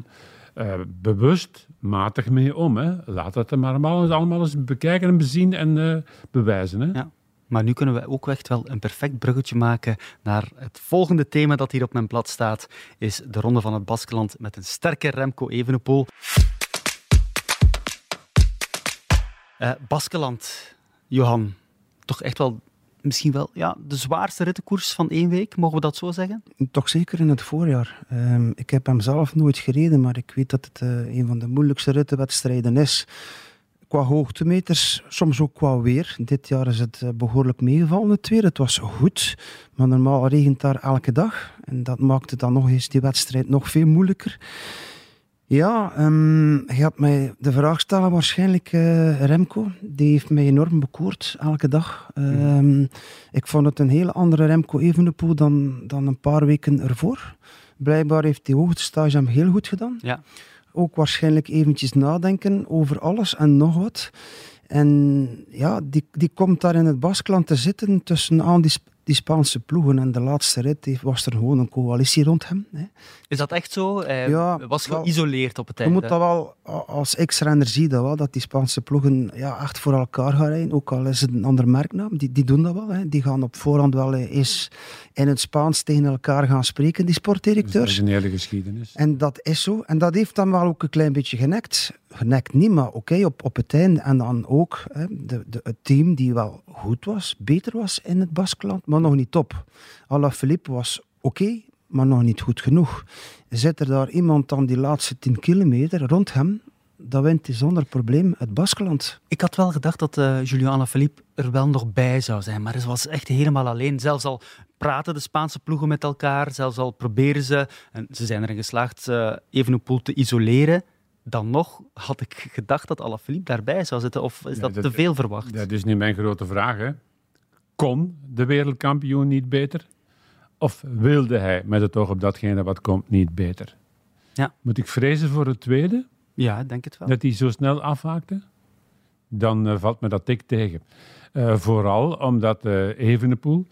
eh, bewust, matig mee om. Hè? Laat dat maar allemaal, allemaal eens bekijken en bezien en eh, bewijzen. Hè? Ja. Maar nu kunnen we ook echt wel een perfect bruggetje maken naar het volgende thema dat hier op mijn blad staat, is de Ronde van het Baskeland met een sterke Remco Evenepoel. Eh Baskeland, Johan, toch echt wel misschien wel ja, de zwaarste rittenkoers van één week, mogen we dat zo zeggen? Toch zeker in het voorjaar. Ehm, ik heb hem zelf nooit gereden, maar ik weet dat het eh, een van de moeilijkste rittenwedstrijden is. qua hoogtemeters, soms ook qua weer. Dit jaar is het eh, behoorlijk meegevallen, het weer. Het was goed, maar normaal regent daar elke dag. En dat maakte dan nog eens die wedstrijd nog veel moeilijker. Ja, um, je gaat mij de vraag stellen waarschijnlijk, uh, Remco. Die heeft mij enorm bekoord, elke dag. Um, ik vond het een hele andere Remco Evenepoel dan, dan een paar weken ervoor. Blijkbaar heeft die hoogtestage hem heel goed gedaan. Ja. Ook waarschijnlijk eventjes nadenken over alles en nog wat. En ja, die, die komt daar in het Baskeland te zitten tussen aan die, die Spaanse ploegen. En de laatste rit was er gewoon een coalitie rond hem. Hè. Is dat echt zo? Hij Ja, was wel, geïsoleerd op het Je einde. moet dat wel, als ex-renner zie je dat wel, dat die Spaanse ploegen ja, echt voor elkaar gaan rijden. Ook al is het een andere merknaam, die, die doen dat wel. Hè. Die gaan op voorhand wel eh, eens in het Spaans tegen elkaar gaan spreken, die Dus dat sportdirecteurs. is een hele geschiedenis. En dat is zo. En dat heeft dan wel ook een klein beetje genekt. Genekt niet, maar oké, op, op het einde. En dan ook hè, de, de, het team die wel goed was, beter was in het Baskeland, maar nog niet top. Alaphilippe was oké, maar nog niet goed genoeg. Zit er daar iemand dan die laatste 10 kilometer rond hem, dan wint hij zonder probleem het Baskeland. Ik had wel gedacht dat eh Julian Alaphilippe er wel nog bij zou zijn, maar hij was echt helemaal alleen. Zelfs al praten de Spaanse ploegen met elkaar, zelfs al proberen ze, en ze zijn erin geslaagd, eh Evenepoel te isoleren, dan nog had ik gedacht dat Alaphilippe daarbij zou zitten. Of is Ja, dat, dat- te veel verwacht? Dat is nu mijn grote vraag. Hè. Kon de wereldkampioen niet beter? Of wilde hij met het oog op datgene wat komt niet beter? Ja. Moet ik vrezen voor het tweede? Ja, denk het wel. Dat hij zo snel afhaakte? Dan eh, valt me dat tik tegen. Eh, vooral omdat eh Evenepoel,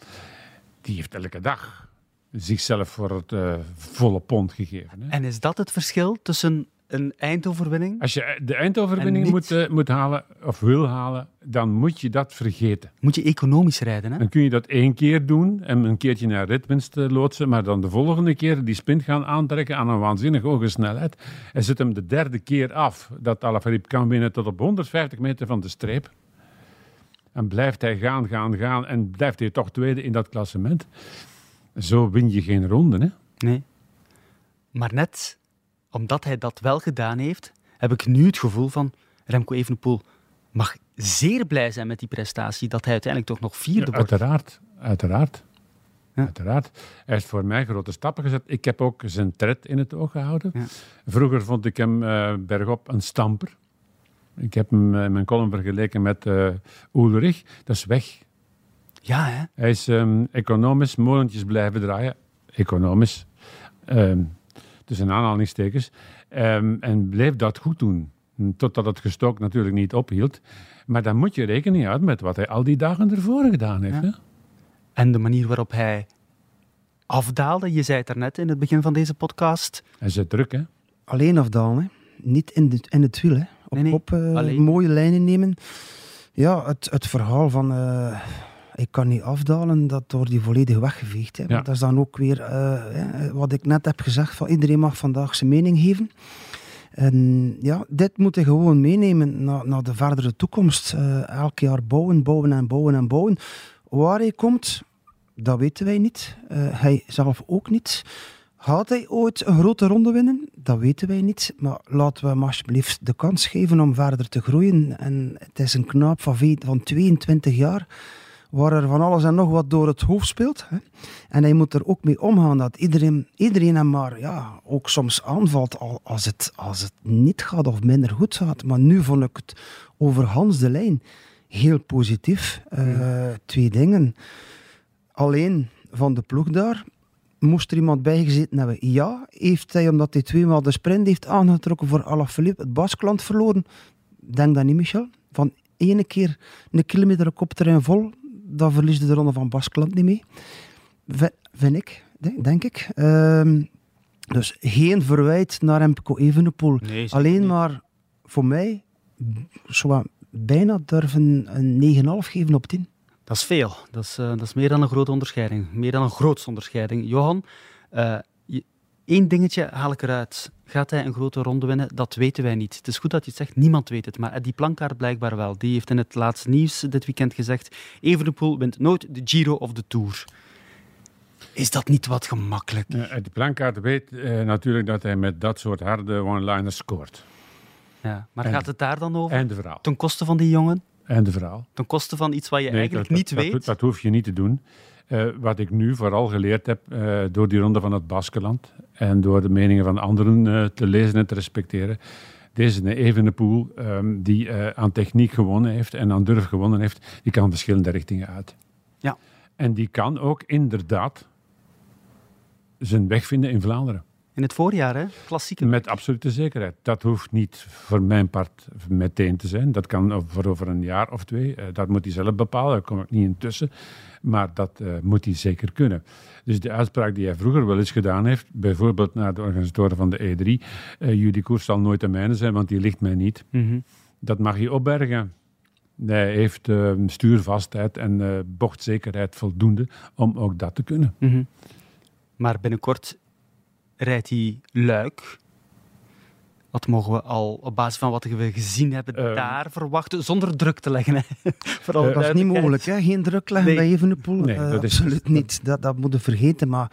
die heeft elke dag zichzelf voor het volle pond gegeven. Hè. En is dat het verschil tussen een eindoverwinning? Als je de eindoverwinning niet- moet, eh, moet halen, of wil halen, dan moet je dat vergeten. Moet je economisch rijden, hè? Dan kun je dat één keer doen en een keertje naar ritwinst eh, loodsen, maar dan de volgende keer die sprint gaan aantrekken aan een waanzinnig hoge snelheid. En zet hem de derde keer af dat Alaphilippe kan winnen tot op 150 meter van de streep. En blijft hij gaan, gaan, gaan en blijft hij toch tweede in dat klassement. Zo win je geen ronde, hè? Nee. Maar net omdat hij dat wel gedaan heeft, heb ik nu het gevoel van Remco Evenepoel mag zeer blij zijn met die prestatie, dat hij uiteindelijk toch nog vierde wordt. Uiteraard, uiteraard. Ja. Uiteraard. Hij heeft voor mij grote stappen gezet. Ik heb ook zijn tred in het oog gehouden. Ja. Vroeger vond ik hem eh, bergop een stamper. Ik heb hem eh, in mijn column vergeleken met eh Ulrich. Dat is weg. Ja, hè? Hij is ehm, economisch molentjes blijven draaien. Economisch. Ehm, tussen aanhalingstekens. Ehm, en bleef dat goed doen. Totdat het gestok natuurlijk niet ophield. Maar dan moet je rekening houden met wat hij al die dagen ervoor gedaan heeft. Ja. Hè? En de manier waarop hij afdaalde, je zei het daarnet in het begin van deze podcast. Hij zit druk, hè? Alleen afdalen, hè. niet in, de, in het wiel. Hè. Op, Nee, nee, op eh, mooie lijnen nemen. Ja, het, het verhaal van eh, ik kan niet afdalen, dat wordt die volledig weggeveegd. Hè. Ja. Dat is dan ook weer eh, wat ik net heb gezegd, van iedereen mag vandaag zijn mening geven. En ja, dit moet je gewoon meenemen naar, naar de verdere toekomst. Eh, elk jaar bouwen, bouwen en bouwen en bouwen. Waar hij komt, dat weten wij niet. Eh, hij zelf ook niet. Gaat hij ooit een grote ronde winnen? Dat weten wij niet. Maar laten we hem alsjeblieft de kans geven om verder te groeien. En het is een knaap van, van 22 jaar, waar er van alles en nog wat door het hoofd speelt. Hè. En hij moet er ook mee omgaan dat iedereen, iedereen hem maar ja, ook soms aanvalt al- als het, als het niet gaat of minder goed gaat. Maar nu vond ik het over Hans de Lijn heel positief. Eh, Twee dingen. Alleen van de ploeg daar moest er iemand bijgezeten hebben. Ja, heeft hij, omdat hij tweemaal de sprint heeft aangetrokken voor Alaphilippe, het Baskeland verloren? Denk dat niet, Michel. Van ene keer een kilometer kopterrein vol, dan verlies je de ronde van Baskeland niet mee. V- vind ik, denk, denk ik. Ehm, dus geen verwijt naar Remco Evenepoel. Nee, Alleen maar voor mij zou bijna durven een 9,5 geven op 10. Dat is veel. Dat is, eh, dat is meer dan een grote onderscheiding. Meer dan een grootste onderscheiding. Johan, eh, één dingetje haal ik eruit. Gaat hij een grote ronde winnen? Dat weten wij niet. Het is goed dat je het zegt, niemand weet het. Maar die plankaart blijkbaar wel. Die heeft in het laatste nieuws dit weekend gezegd Evenepoel wint nooit de Giro of de Tour. Is dat niet wat gemakkelijk? Eh, de plankaart weet eh, natuurlijk dat hij met dat soort harde one-liners scoort. Ja. Maar En- gaat het daar dan over? Einde verhaal. Ten koste van die jongen? Einde verhaal. Ten koste van iets wat je Nee, eigenlijk dat, niet dat, weet? Dat, dat hoef je niet te doen. Eh, wat ik nu vooral geleerd heb eh, door die ronde van het Baskeland en door de meningen van anderen eh, te lezen en te respecteren. Deze Evenepoel, ehm die aan techniek gewonnen heeft en aan durf gewonnen heeft, die kan verschillende richtingen uit. Ja. En die kan ook inderdaad zijn weg vinden in Vlaanderen. In het voorjaar, hè? Klassieke. Met absolute zekerheid. Dat hoeft niet voor mijn part meteen te zijn. Dat kan voor over een jaar of twee. Eh, Dat moet hij zelf bepalen. Daar kom ik niet in tussen. Maar dat eh, moet hij zeker kunnen. Dus de uitspraak die hij vroeger wel eens gedaan heeft, bijvoorbeeld naar de organisatoren van de E3, eh jullie koers zal nooit de mijne zijn, want die ligt mij niet. Mhm. Dat mag je opbergen. Hij heeft stuurvastheid en bochtzekerheid voldoende om ook dat te kunnen. Mhm. Maar binnenkort rijdt hij luik. Wat mogen we al op basis van wat we gezien hebben Ehm. daar verwachten, zonder druk te leggen? Hè? Vooral Eh, Dat is niet mogelijk, hè? geen druk leggen Nee. bij Evenepoel. Nee, Eh, dat is- absoluut niet. Dat, dat moeten we vergeten. Maar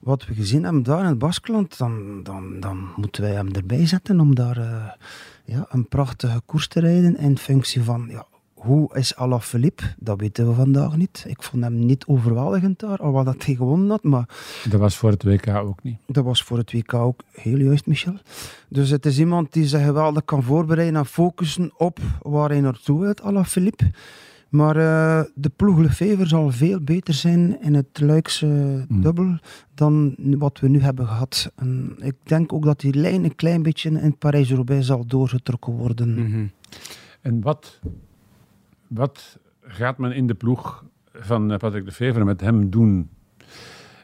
wat we gezien hebben daar in het Baskeland, dan, dan, dan moeten wij hem erbij zetten om daar eh, ja, een prachtige koers te rijden in functie van ja, hoe is Alaphilippe? Dat weten we vandaag niet. Ik vond hem niet overweldigend daar, al wat dat hij gewonnen had, maar Dat was voor het WK ook niet. dat was voor het WK ook heel juist, Michel. Dus het is iemand die zich geweldig kan voorbereiden en focussen op waar hij naartoe wil, Alaphilippe. Maar eh, de ploeg Lefevre zal veel beter zijn in het Luikse Mm. dubbel dan wat we nu hebben gehad. En ik denk ook dat die lijn een klein beetje in Parijs-Roubaix zal doorgetrokken worden. Mhm. En wat, wat gaat men in de ploeg van eh, Patrick de Vever met hem doen?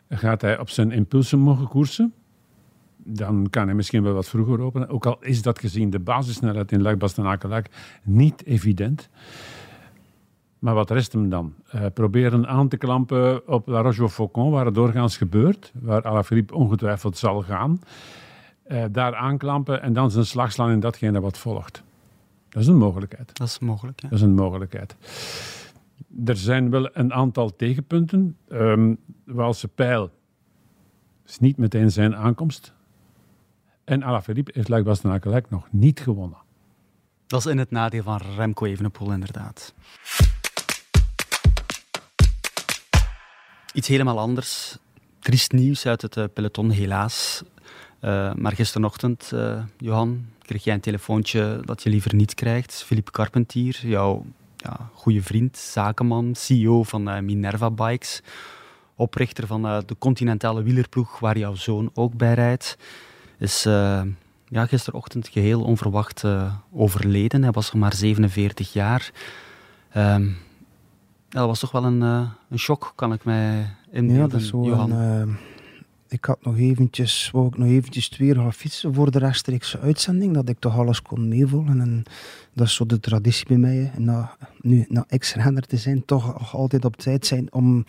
Gaat hij op zijn impulsen mogen koersen? Dan kan hij misschien wel wat vroeger openen. Ook al is dat gezien de basissnelheid in luik bastenaken niet evident. Maar wat rest hem dan? Eh, proberen aan te klampen op La Roche-au-Faucon, waar het doorgaans gebeurt, waar Alaphilippe ongetwijfeld zal gaan. Eh, daar aanklampen en dan zijn slag slaan in datgene wat volgt. Dat is een mogelijkheid. Dat is mogelijk, ja. Dat is een mogelijkheid. Er zijn wel een aantal tegenpunten. Ehm Waalse Pijl is niet meteen zijn aankomst. En Alaphilippe heeft Luik Bastenaken nog niet gewonnen. Dat is in het nadeel van Remco Evenepoel, inderdaad. Iets helemaal anders. Triest nieuws uit het eh, peloton, helaas. Eh, maar gisterochtend, eh, Johan, kreeg jij een telefoontje dat je liever niet krijgt. Philippe Carpentier, jouw ja, goede vriend, zakenman, CEO van eh, Minerva Bikes, oprichter van eh, de continentale wielerploeg waar jouw zoon ook bij rijdt, is eh, ja, gisterochtend geheel onverwacht overleden. Hij was nog maar 47 jaar. Ehm, ja, dat was toch wel een, een shock, kan ik mij inbeelden, Ja, dat is zo. Johan. een, ik had nog eventjes, wou ik nog eventjes twee gaan fietsen voor de rechtstreekse uitzending, dat ik toch alles kon meevolgen. En dat is zo de traditie bij mij. Na, nu, na ex-renner te zijn, toch altijd op tijd zijn om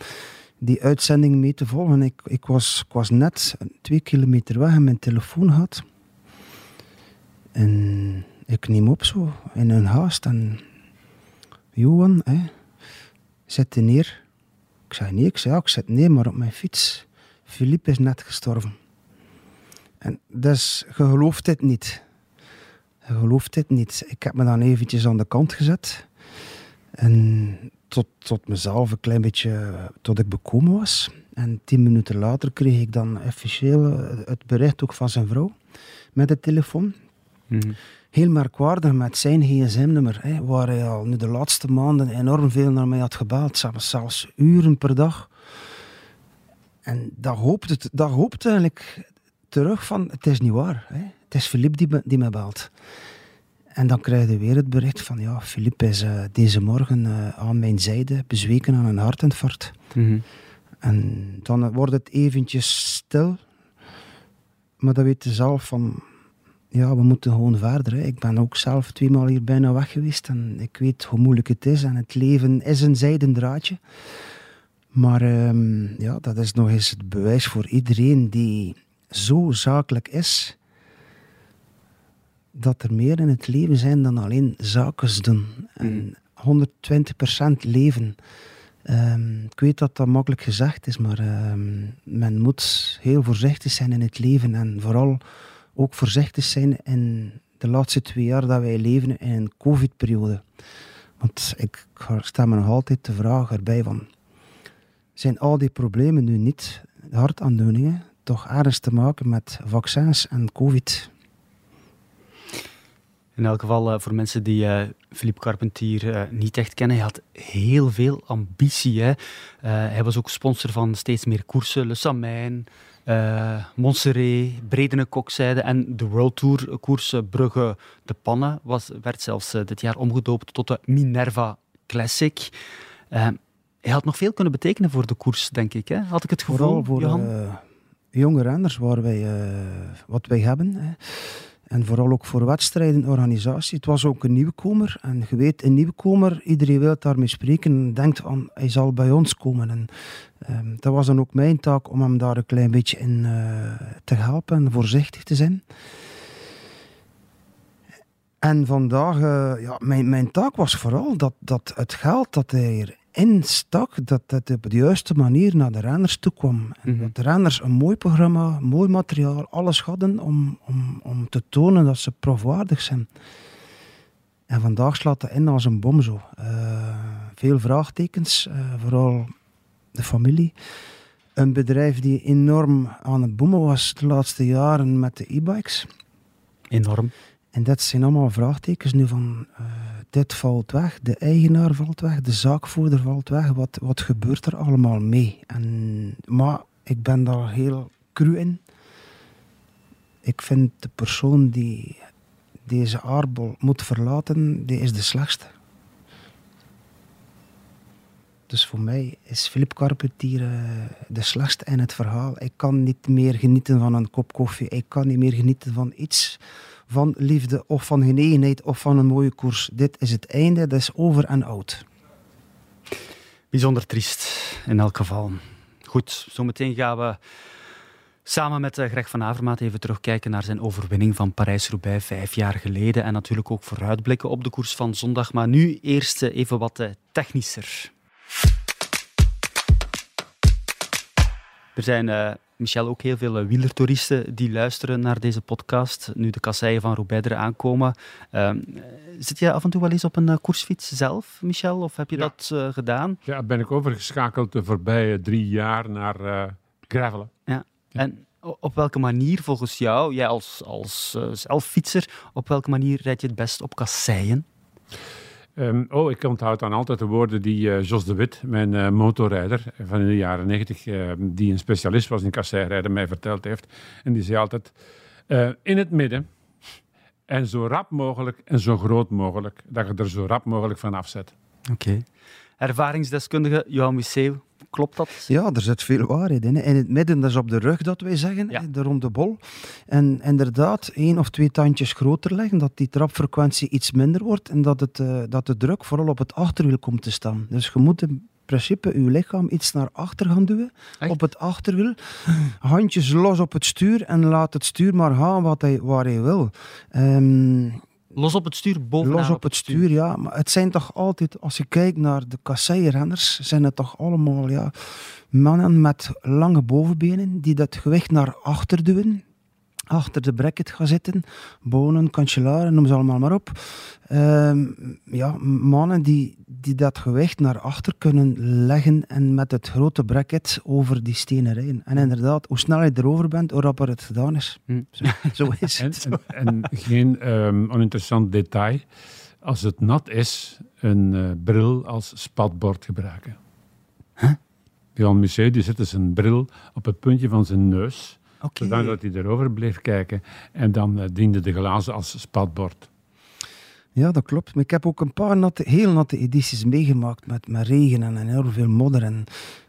die uitzending mee te volgen. Ik, ik, was, ik was net twee kilometer weg en mijn telefoon had. En ik neem op zo, in een haast. En Johan, hè, zet neer. Ik zei nee, ik zei ja, ik zit neer, maar op mijn fiets. Philippe is net gestorven. En dus, je gelooft dit niet. Je gelooft dit niet. Ik heb me dan eventjes aan de kant gezet. En tot, tot mezelf een klein beetje, tot ik bekomen was. En tien minuten later kreeg ik dan officieel eh, het bericht ook van zijn vrouw. Met de telefoon. Mhm. Heel merkwaardig met zijn gsm-nummer, hè, waar hij al nu de laatste maanden enorm veel naar mij had gebeld, zelfs, zelfs uren per dag. En dat hoopt, het, dat hoopt eigenlijk terug van, het is niet waar. Hè. Het is Philippe die, me- die me belt. En dan krijg je weer het bericht van, ja, Philippe is eh, deze morgen eh, aan mijn zijde bezweken aan een hartinfarct. Mhm. En dan wordt het eventjes stil. Maar dan weet je zelf van, ja, we moeten gewoon verder. Hè. Ik ben ook zelf tweemaal hier bijna weg geweest en ik weet hoe moeilijk het is. En het leven is een zijden draadje. Maar ehm, ja, dat is nog eens het bewijs voor iedereen die zo zakelijk is, dat er meer in het leven zijn dan alleen zaken doen. En 120% leven. Ehm, ik weet dat dat makkelijk gezegd is, maar ehm, men moet heel voorzichtig zijn in het leven en vooral ook voorzichtig zijn in de laatste twee jaar dat wij leven in een covid-periode. Want ik stel me nog altijd de vraag erbij van, zijn al die problemen nu niet, hartaandoeningen, toch ergens te maken met vaccins en covid? In elk geval uh, voor mensen die uh, Philippe Carpentier uh, niet echt kennen, hij had heel veel ambitie. Hè. hij was ook sponsor van steeds meer koersen, Le Samijn, Montserrat, Bredene Kokzijde en de World Tour koers Brugge de Panne was, werd zelfs dit jaar omgedoopt tot de Minerva Classic. Hij had nog veel kunnen betekenen voor de koers, denk ik. Hè? Had ik het gevoel, Vooral voor Johan? jonge renners waar wij, wat wij hebben. Hè. En vooral ook voor wedstrijden, organisatie. Het was ook een nieuwkomer. En je weet, een nieuwkomer, iedereen wil daarmee spreken en denkt van, hij zal bij ons komen. En um, dat was dan ook mijn taak om hem daar een klein beetje in uh, te helpen en voorzichtig te zijn. En vandaag, uh, ja, mijn, mijn taak was vooral dat, dat het geld dat hij instak, dat het op de juiste manier naar de renners toe kwam. En Mhm. dat de renners een mooi programma, mooi materiaal, alles hadden om, om, om te tonen dat ze profwaardig zijn. En vandaag slaat dat in als een bom zo. Eh, veel vraagtekens, eh, vooral de familie. Een bedrijf die enorm aan het boomen was de laatste jaren met de e-bikes. Enorm. En dat zijn allemaal vraagtekens nu van, eh, dit valt weg, de eigenaar valt weg, de zaakvoerder valt weg. Wat, wat gebeurt er allemaal mee? En, maar ik ben daar heel cru in. Ik vind de persoon die deze aardbol moet verlaten, die is de slechtste. Dus voor mij is Philip Carpentier eh, de slechtste in het verhaal. Ik kan niet meer genieten van een kop koffie. Ik kan niet meer genieten van iets van liefde of van genegenheid of van een mooie koers. Dit is het einde, dat is over en oud. Bijzonder triest, in elk geval. Goed, zometeen gaan we samen met eh, Greg van Avermaat even terugkijken naar zijn overwinning van Parijs-Roubaix vijf jaar geleden. En natuurlijk ook vooruitblikken op de koers van zondag. Maar nu eerst eh, even wat eh, technischer. Er zijn, Michel, ook heel veel wielertoeristen die luisteren naar deze podcast. Nu de kasseien van Roubaix er aankomen. Uh, zit je af en toe wel eens op een uh, koersfiets zelf, Michel? Of heb je Ja. dat uh, gedaan? Ja, ben ik overgeschakeld de voorbije drie jaar naar eh gravelen. En o- op welke manier volgens jou, jij als, als eh, zelffietser, op welke manier rijd je het best op kasseien? Ehm, oh, ik onthoud dan altijd de woorden die eh, Jos de Wit, mijn eh, motorrijder van in de jaren negentig, eh, die een specialist was in kasseirrijden, mij verteld heeft. En die zei altijd, eh, in het midden en zo rap mogelijk en zo groot mogelijk, dat je er zo rap mogelijk van afzet. Oké. Ervaringsdeskundige Johan Museeuw, klopt dat? Ja, er zit veel waarheid in. In het midden, dat is op de rug dat wij zeggen, Ja. de ronde bol. En inderdaad, één of twee tandjes groter leggen, dat die trapfrequentie iets minder wordt en dat, het, eh, dat de druk vooral op het achterwiel komt te staan. Dus je moet in principe je lichaam iets naar achter gaan duwen, Echt? op het achterwiel. Handjes los op het stuur en laat het stuur maar gaan wat hij, waar hij wil. Ehm, Los op het stuur, bovenaan Los op het stuur, ja. Maar het zijn toch altijd, als je kijkt naar de kasseirenners, zijn het toch allemaal ja, mannen met lange bovenbenen die dat gewicht naar achter duwen. Achter de bracket gaan zitten. Bonen, kanselaren, noem ze allemaal maar op. Ehm, ja, mannen die, die dat gewicht naar achter kunnen leggen en met het grote bracket over die stenen rijden. En inderdaad, hoe sneller je erover bent, hoe rapper het gedaan is. Hm. Zo, zo is En, het. en, en geen ehm, oninteressant detail, als het nat is, een eh, bril als spatbord gebruiken. Jan Museeuw die zette zijn bril op het puntje van zijn neus, Oké. zodat hij erover bleef kijken. En dan eh, diende de glazen als spatbord. Ja, dat klopt. Maar ik heb ook een paar natte, heel natte edities meegemaakt met, met regen en, en heel veel modder. En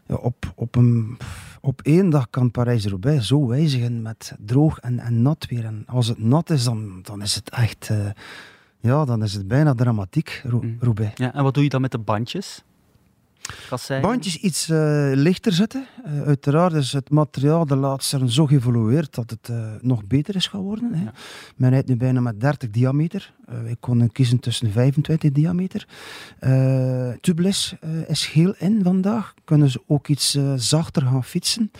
ja, op, op, een, op één dag kan Parijs-Roubaix zo wijzigen met droog en, en nat weer. En als het nat is, dan, dan is het echt... eh, ja, dan is het bijna dramatiek, Mm. Roubaix. Ja, en wat doe je dan met de bandjes? Kasseien? Bandjes iets eh, lichter zetten. Eh, uiteraard is het materiaal de laatste jaren zo geëvolueerd dat het eh, nog beter is geworden. Hè. Ja. Men rijdt nu bijna met 30 diameter. Ik kon kiezen tussen 25 diameter. Tubeless is heel in vandaag. Kunnen ze ook iets zachter gaan fietsen.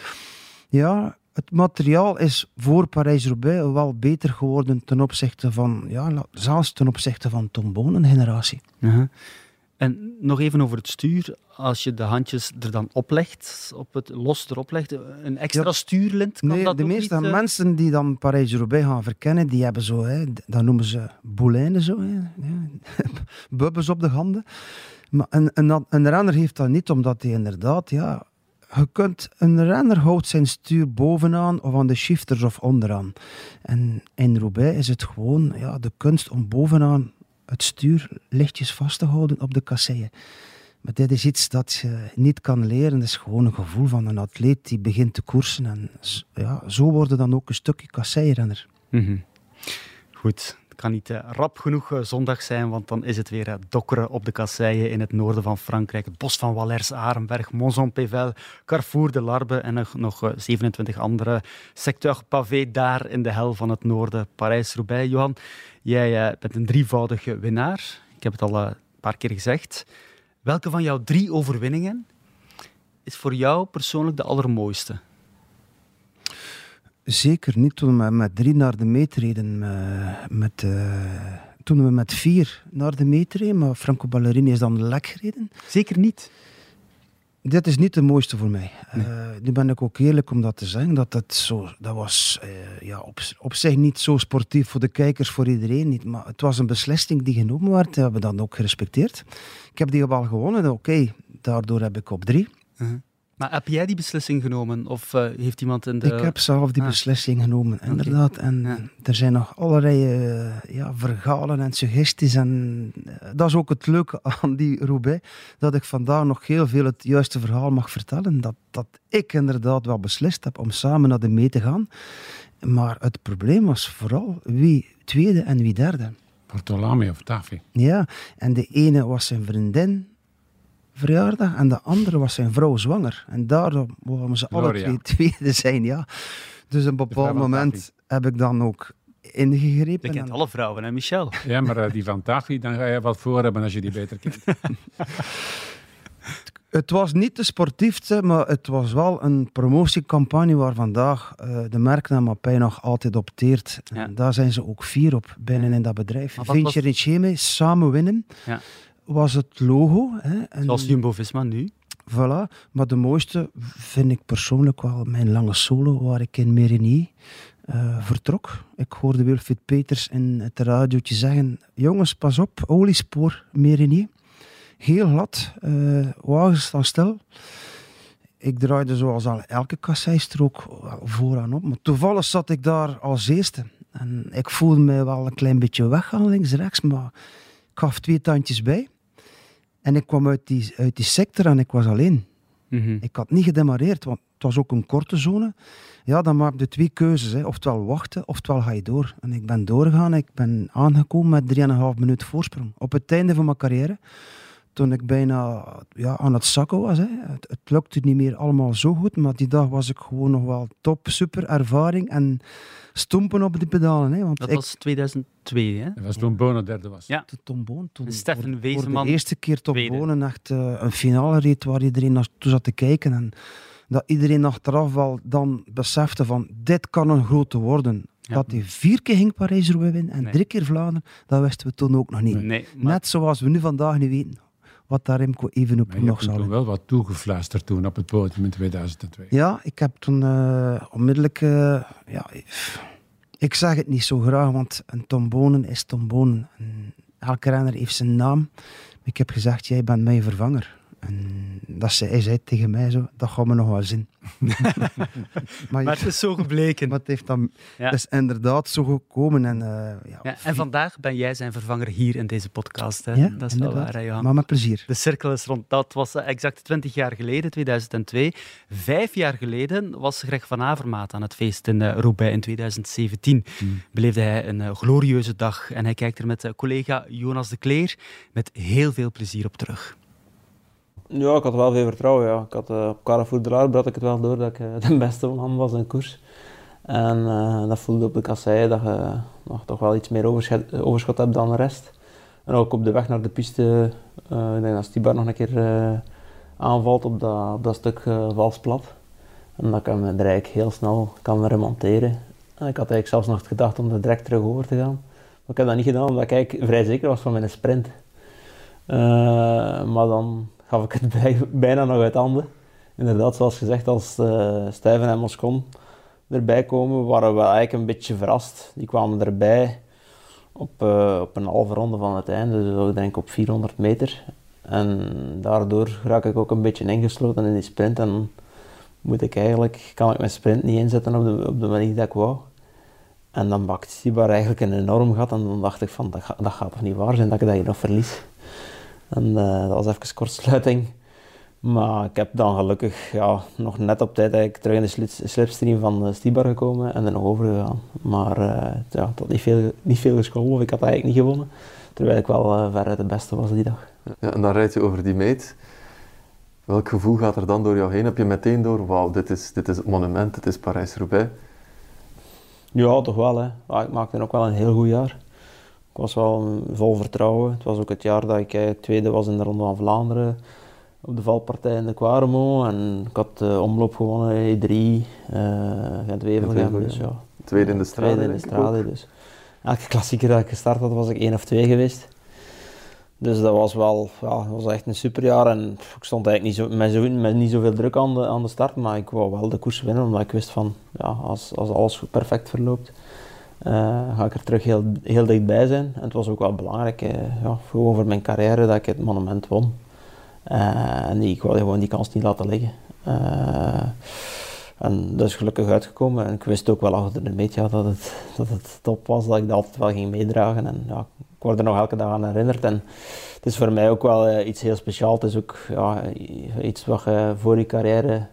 Ja, het materiaal is voor Parijs-Roubaix wel beter geworden ten opzichte van, ja, zelfs ten opzichte van Tom Bonen generatie. En nog even over het stuur. Als je de handjes er dan oplegt, op het los erop legt, een extra ja. stuurlint, kan nee, dat de meeste niet, mensen die dan Parijs-Roubaix gaan verkennen, die hebben zo, hè, dat noemen ze boulijnen zo, hè, bubbes op de handen. Maar een, een, een renner heeft dat niet, omdat hij inderdaad, ja, je kunt, een renner houdt zijn stuur bovenaan of aan de shifters of onderaan. En in Roubaix is het gewoon ja, de kunst om bovenaan het stuur lichtjes vast te houden op de kasseien. Maar dit is iets dat je niet kan leren. Het is gewoon een gevoel van een atleet die begint te koersen. En ja, zo worden dan ook een stukje kasseirenner. Mm Goed, kan niet uh, rap genoeg uh, zondag zijn, want dan is het weer uh, dokkeren op de kasseien in het noorden van Frankrijk. Het bos van Wallers, Arenberg, Monzon-Pével, Carrefour de Larbe en nog, nog 27 andere secteur pavé daar in de hel van het noorden, Parijs-Roubaix. Johan, jij bent een drievoudige winnaar. Ik heb het al een paar keer gezegd. Welke van jouw drie overwinningen is voor jou persoonlijk de allermooiste? Zeker niet toen we met drie naar de meet reden. Eh, met, uh, toen we met vier naar de meet reden, maar Franco Ballerini is dan lek gereden. Zeker niet. Dit is niet de mooiste voor mij. Nee. Uh, nu ben ik ook eerlijk om dat te zeggen. Dat, het zo, dat was ja, op, op zich niet zo sportief voor de kijkers, voor iedereen niet. Maar het was een beslissing die genomen werd. Dat hebben we dan ook gerespecteerd. Ik heb die bal gewonnen. Oké, daardoor heb ik op drie. -huh. Maar heb jij die beslissing genomen? Of uh, heeft iemand in de... Ik heb zelf die ah. beslissing genomen, inderdaad. Okay. En ja. er zijn nog allerlei uh, ja, verhalen en suggesties. En uh, dat is ook het leuke aan die Roubaix. Dat ik vandaag nog heel veel het juiste verhaal mag vertellen. Dat, dat ik inderdaad wel beslist heb om samen naar de mee te gaan. Maar het probleem was vooral wie tweede en wie derde. Bartolome of Tafi. Ja, en de ene was zijn vriendin verjaardag en de andere was zijn vrouw zwanger. En daarom mogen ze alle twee tweede zijn, ja. Dus op een bepaald moment heb ik dan ook ingegrepen. Je kent alle vrouwen, hè, Michel? Ja, maar uh, die van Tafi, dan ga je wat voor hebben als je die beter kent. het was niet de sportiefste, maar het was wel een promotiecampagne waar vandaag uh, de merknaam Mapei nog altijd opteert. Ja. En daar zijn ze ook vier op binnen in dat bedrijf. Vincent was... Cheme, samen winnen. Ja was het logo. Hè, en Zoals Jumbo-Visma nu. Voilà, maar de mooiste vind ik persoonlijk wel mijn lange solo, waar ik in Merigny uh, vertrok. Ik hoorde Wilfried Peters in het radiootje zeggen, jongens, pas op, oliespoor Merigny. Heel glad, uh, wagens staan stil. Ik draaide zoals al elke kasseistrook vooraan op, maar toevallig zat ik daar als eerste. En ik voelde me wel een klein beetje weggaan links-rechts, maar ik gaf twee tandjes bij. En ik kwam uit die, uit die sector en ik was alleen. Mm -hmm. Ik had niet gedemareerd, want het was ook een korte zone. Ja, dan maak je twee keuzes. Hè. Oftewel wachten, oftewel ga je door. En ik ben doorgegaan. Ik ben aangekomen met 3,5 minuten voorsprong. Op het einde van mijn carrière, toen ik bijna ja, aan het zakken was. Hè. Het, het lukte niet meer allemaal zo goed, maar die dag was ik gewoon nog wel top, super ervaring en stompen op de pedalen. Hè, want dat ik, was 2002, hè? Dat was toen Bonen derde was. Ja. De Tom Boon, toen Steffen Wezenman. voor de eerste keer Tom Bonen echt uh, een finale reed waar iedereen naartoe zat te kijken. En dat iedereen achteraf wel dan besefte van dit kan een grote worden. Ja. Dat hij vier keer ging Parijs-Roubaix winnen en nee. drie keer Vlaanderen, dat wisten we toen ook nog niet. Nee, maar... Net zoals we nu vandaag niet weten wat daar Remco even op nog zal. Je wel wat toegefluisterd toen op het podium in 2002. Ja, ik heb toen uh, onmiddellijk... Uh, ja, ik zeg het niet zo graag, want een tombonen is tombonen. Elke renner heeft zijn naam. Ik heb gezegd, jij bent mijn vervanger. En dat zei, hij zei tegen mij zo, dat gaan we nog wel zien. maar, maar, het is zo gebleken. Maar het heeft dan, ja. is inderdaad zo gekomen. En, uh, ja, ja, en vandaag ben jij zijn vervanger hier in deze podcast. Hè? Ja, dat is inderdaad. wel waar, hè, Johan. Maar met plezier. De cirkel is rond. Dat was exact 20 jaar geleden, 2002. Vijf jaar geleden was Greg van Avermaat aan het feest in uh, Roubaix in 2017. Hmm. Beleefde hij een uh, glorieuze dag en hij kijkt er met collega Jonas de Kleer met heel veel plezier op terug. Ja, ik had wel veel vertrouwen. Ja. Ik had, uh, op Laar had ik het wel door dat ik uh, de beste van hem was in koers. En uh, dat voelde op de kassei dat je nog toch wel iets meer overschot, overschot hebt dan de rest. En ook op de weg naar de piste, ik denk dat nog een keer aanvalt op dat, dat stuk vals plat. En dat ik er eigenlijk heel snel kan remonteren. En ik had eigenlijk zelfs nog gedacht om er direct terug over te gaan. Maar ik heb dat niet gedaan omdat ik vrij zeker was van mijn sprint. Maar dan gaf ik het bij, bijna nog uit handen. Inderdaad, zoals gezegd, als uh, Stuyven en Moscon erbij komen, waren we eigenlijk een beetje verrast. Die kwamen erbij op, uh, op een halve ronde van het einde, dus ik denk op 400 meter. En daardoor raak ik ook een beetje ingesloten in die sprint. En moet ik eigenlijk, kan ik mijn sprint niet inzetten op de, op de manier dat ik wou. En dan bakt Sibar eigenlijk een enorm gat. En dan dacht ik van, dat, dat gaat toch niet waar zijn dat ik dat hier nog verlies. En uh, dat was even kortsluiting. Maar ik heb dan gelukkig ja, nog net op tijd eigenlijk terug in de slipstream van Stibar gekomen en er nog over gegaan. Maar uh, ja, tot niet veel, niet veel gescholden, of ik had eigenlijk niet gewonnen. Terwijl ik wel uh, veruit de beste was die dag. Ja, en dan rijd je over die meet. Welk gevoel gaat er dan door jou heen? Heb je meteen door, wauw, dit is, dit is het monument, dit is Parijs-Roubaix? Ja, toch wel. Hè. Ja, ik maakte ook wel een heel goed jaar. Ik was wel vol vertrouwen. Het was ook het jaar dat ik eh, tweede was in de Ronde van Vlaanderen. Op de valpartij in de Quaremo. En ik had de omloop gewonnen, E3, uh, Gent-Wevelgem. Dus, ja. Tweede in de strade. Tweede in de strade, dus. Elke klassieker dat ik gestart had, was ik één of twee geweest. Dus dat was wel ja, was echt een superjaar. En ik stond eigenlijk niet zo, met, zo, met niet zoveel druk aan de, aan de start, maar ik wou wel de koers winnen, omdat ik wist van ja, als, als alles perfect verloopt, ga ik er terug heel, heel dichtbij zijn. En het was ook wel belangrijk, uh, ja, voor mijn carrière, dat ik het monument won. Uh, en ik wilde gewoon die kans niet laten liggen. en dat is gelukkig uitgekomen. En ik wist ook wel achter de media dat het, dat het top was, dat ik dat altijd wel ging meedragen. En ja, ik word er nog elke dag aan herinnerd. En het is voor mij ook wel iets heel speciaals. Het is ook ja, iets wat je voor je carrière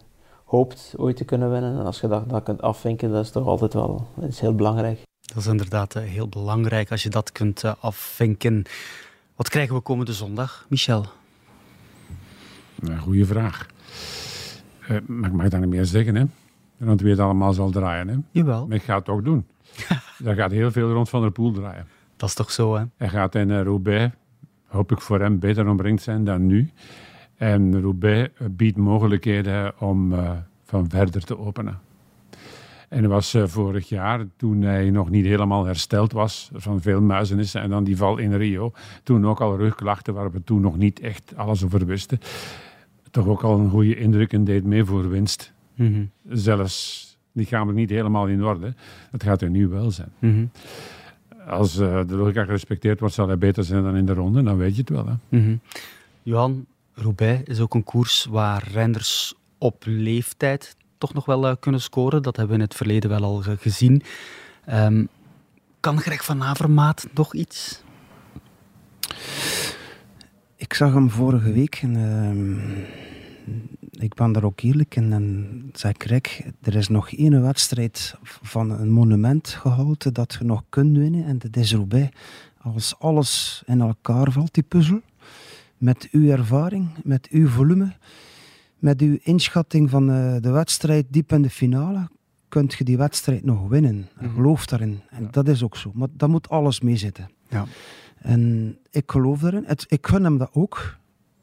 hoopt ooit te kunnen winnen. En als je dat, dat kunt afvinken, dat is toch altijd wel iets heel belangrijk. Dat is inderdaad uh, heel belangrijk als je dat kunt uh, afvinken. Wat krijgen we komende zondag, Michel? Een goede vraag. maar ik mag daar niet meer zeggen, hè? Want wie het allemaal zal draaien, hè? Jawel. Maar ik ga het toch doen. Daar gaat heel veel rond Van der Poel draaien. Dat is toch zo, hè? Hij gaat in uh, Roubaix, hoop ik voor hem, beter omringd zijn dan nu. En Roubaix biedt mogelijkheden om uh, van verder te openen. En dat was uh, vorig jaar, toen hij nog niet helemaal hersteld was van veel muizenissen en dan die val in Rio, toen ook al rugklachten waar we toen nog niet echt alles over wisten, toch ook al een goede indruk en deed mee voor winst. Mm -hmm. Zelfs lichamelijk niet helemaal in orde. Dat gaat er nu wel zijn. Mm -hmm als uh, de logica gerespecteerd wordt, zal hij beter zijn dan in de ronde. Dan weet je het wel. Hè? Mm -hmm. Johan, Roubaix is ook een koers waar renners op leeftijd toch nog wel uh, kunnen scoren. Dat hebben we in het verleden wel al gezien. Um, kan Greg van Avermaat nog iets? Ik zag hem vorige week en uh, ik ben daar ook eerlijk in en zei Greg, er is nog één wedstrijd van een monument gehalte dat je nog kunt winnen en dat is Roubaix. Als alles in elkaar valt, die puzzel, met uw ervaring, met uw volume, met uw inschatting van de, de wedstrijd diep in de finale, kunt je die wedstrijd nog winnen. Mm Geloof daarin. En ja. dat is ook zo. Maar dat moet alles meezitten. Ja. En ik geloof daarin. Het, ik gun hem dat ook.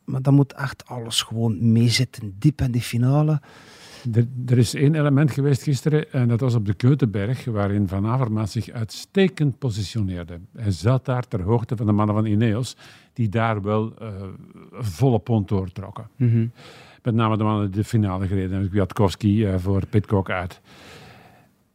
Maar dan moet echt alles gewoon meezitten, diep in die finale. Er, er, is één element geweest gisteren, en dat was op de Keutenberg, waarin Van Avermaat zich uitstekend positioneerde. Hij zat daar ter hoogte van de mannen van Ineos, die daar wel uh, volle pond doortrokken. Mm -hmm. Met name de mannen die de finale gereden, Kwiatkowski uh, voor Pitcock uit.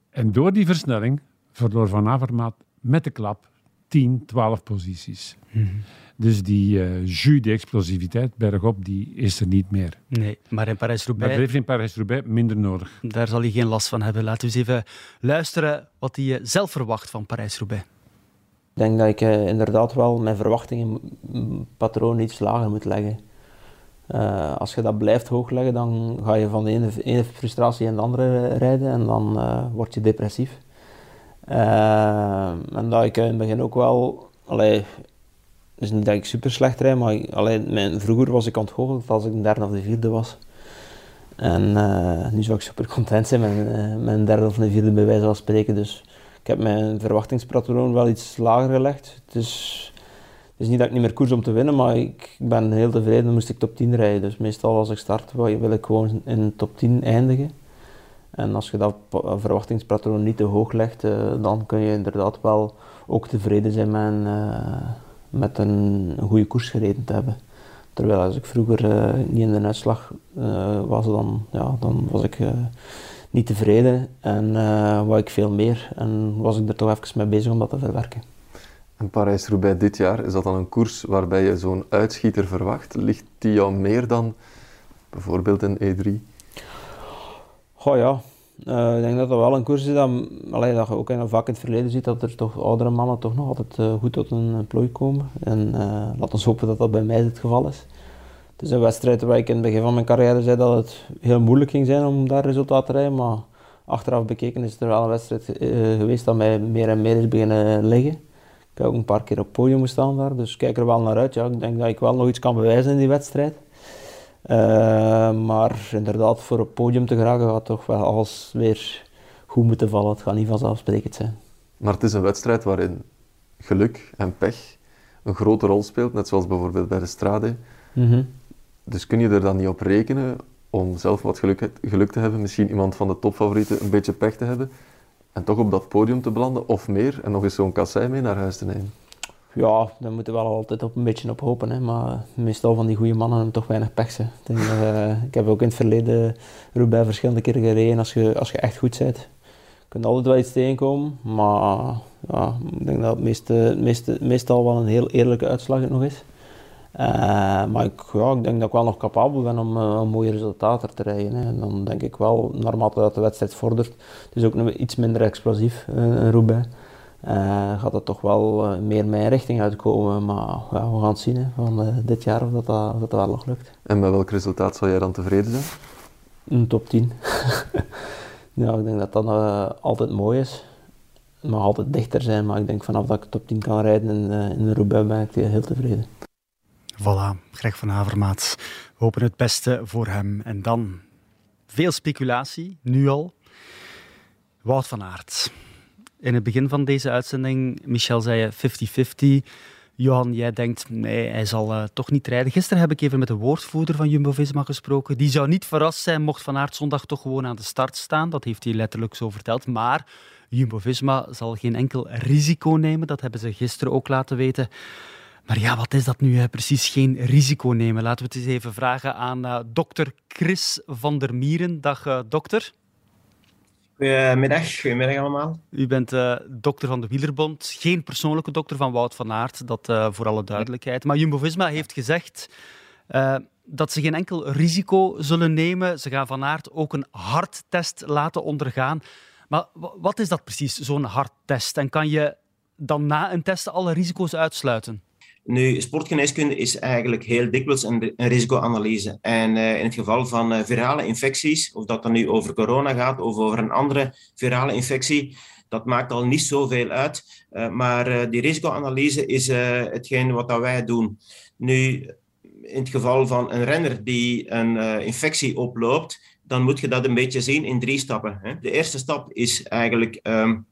En door die versnelling verloor Van Avermaat met de klap 10, 12 posities. Mm -hmm. Dus die uh, jus, die explosiviteit bergop, die is er niet meer. Nee, maar in Parijs-Roubaix... Dat heeft in Parijs-Roubaix minder nodig. Daar zal hij geen last van hebben. Laten we eens even luisteren wat hij zelf verwacht van Parijs-Roubaix. Ik denk dat ik uh, inderdaad wel mijn verwachtingen patroon iets lager moet leggen. Uh, als je dat blijft hoog leggen, dan ga je van de ene, frustratie in de andere rijden en dan word je depressief. en dat ik in het begin ook wel... Allee, dus niet dat ik super slecht rijd, maar mijn, vroeger was ik ontgoocheld als ik een derde of de vierde was. En nu zou ik super content zijn met mijn derde of een vierde bij wijze van spreken. Dus ik heb mijn verwachtingspatroon wel iets lager gelegd. Het is niet dat ik niet meer koers om te winnen, maar ik, ben heel tevreden. Dan moest ik top 10 rijden. Dus meestal als ik start wil ik gewoon in top 10 eindigen. En als je dat verwachtingspatroon niet te hoog legt, dan kun je inderdaad wel ook tevreden zijn met een, met een, goede koers gereden te hebben. Terwijl als ik vroeger niet in de uitslag was, dan, ja, dan was ik niet tevreden en wou ik veel meer. En was ik er toch even mee bezig om dat te verwerken. En Parijs-Roubaix dit jaar, is dat dan een koers waarbij je zo'n uitschieter verwacht? Ligt die jou meer dan bijvoorbeeld een E3? Goh ja, uh, ik denk dat dat wel een koers is dat, dat je ook in, vaak in het verleden ziet dat er toch oudere mannen toch nog altijd uh, goed tot een plooi komen. En laten we hopen dat dat bij mij het geval is. Het is een wedstrijd waar ik in het begin van mijn carrière zei dat het heel moeilijk ging zijn om daar resultaat te rijden. Maar achteraf bekeken is het er wel een wedstrijd uh, geweest dat mij meer en meer is beginnen liggen. Ik heb ook een paar keer op het podium staan daar, dus ik kijk er wel naar uit. Ja, ik denk dat ik wel nog iets kan bewijzen in die wedstrijd. Uh, maar inderdaad, voor het podium te geraken gaat toch wel alles weer goed moeten vallen. Het gaat niet vanzelfsprekend zijn. Maar het is een wedstrijd waarin geluk en pech een grote rol speelt, net zoals bijvoorbeeld bij de Strade. Mm dus kun je er dan niet op rekenen om zelf wat geluk, geluk te hebben, misschien iemand van de topfavorieten een beetje pech te hebben en toch op dat podium te belanden of meer en nog eens zo'n kassei mee naar huis te nemen? Ja, daar moeten we wel altijd op een beetje op hopen. Hè. Maar meestal van die goede mannen hebben toch weinig pech. Ik, uh, ik heb ook in het verleden Roubaix verschillende keren gereden. Als je, als je echt goed bent, je altijd wel iets tegenkomen. Maar ja, ik denk dat het meestal wel een heel eerlijke uitslag nog is. Uh, maar ik, ja, ik denk dat ik wel nog capabel ben om uh, een mooie resultaten te rijden. Hè. En dan denk ik wel, naarmate dat de wedstrijd vordert, het is ook nog iets minder explosief, uh, een Roubaix, gaat het toch wel meer mijn richting uitkomen. Maar ja, we gaan het zien hè, van dit jaar of dat, dat, of dat wel nog lukt. En met welk resultaat zou jij dan tevreden zijn? Een top 10. ja, ik denk dat dat altijd mooi is. Het mag altijd dichter zijn, maar ik denk vanaf dat ik top 10 kan rijden in, in de Roubaix ben ik heel tevreden. Voilà, Greg van Havermaat. We hopen het beste voor hem. En dan veel speculatie, nu al. Wout van Aert. In het begin van deze uitzending, Michel zei je 50-50. Johan, jij denkt, nee, hij zal uh, toch niet rijden. Gisteren heb ik even met de woordvoerder van Jumbo-Visma gesproken. Die zou niet verrast zijn mocht Van Aert zondag toch gewoon aan de start staan. Dat heeft hij letterlijk zo verteld. Maar Jumbo-Visma zal geen enkel risico nemen. Dat hebben ze gisteren ook laten weten. Maar ja, wat is dat nu precies? Geen risico nemen. Laten we het eens even vragen aan uh, dokter Chris van der Mieren. Dag uh, dokter. Goedemiddag, goedemiddag allemaal. U bent uh, dokter van de Wielerbond, geen persoonlijke dokter van Wout van Aert, dat voor alle duidelijkheid. Maar Jumbo-Visma heeft gezegd dat ze geen enkel risico zullen nemen. Ze gaan Van Aert ook een harttest laten ondergaan. Maar wat is dat precies, zo'n harttest? En kan je dan na een test alle risico's uitsluiten? Nu, sportgeneeskunde is eigenlijk heel dikwijls een, risicoanalyse. En uh, in het geval van uh, virale infecties, of dat dan nu over corona gaat of over een andere virale infectie, dat maakt al niet zoveel uit. Uh, maar die risicoanalyse is hetgeen wat dat wij doen. Nu, in het geval van een renner die een infectie oploopt, dan moet je dat een beetje zien in drie stappen. Hè. De eerste stap is eigenlijk um,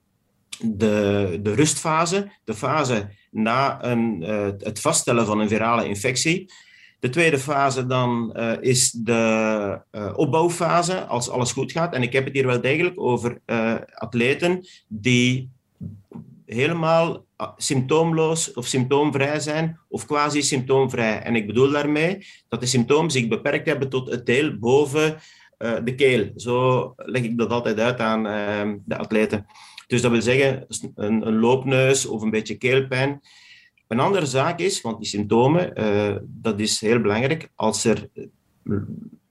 de, de rustfase, de fase na een, uh, het vaststellen van een virale infectie. De tweede fase dan uh, is de uh, opbouwfase, als alles goed gaat. En ik heb het hier wel degelijk over atleten die helemaal symptoomloos of symptoomvrij zijn, of quasi-symptoomvrij. En ik bedoel daarmee dat de symptomen zich beperkt hebben tot het deel boven de keel. Zo leg ik dat altijd uit aan de atleten. Dus dat wil zeggen een, een loopneus of een beetje keelpijn. Een andere zaak is, want die symptomen, uh, dat is heel belangrijk, als er eh,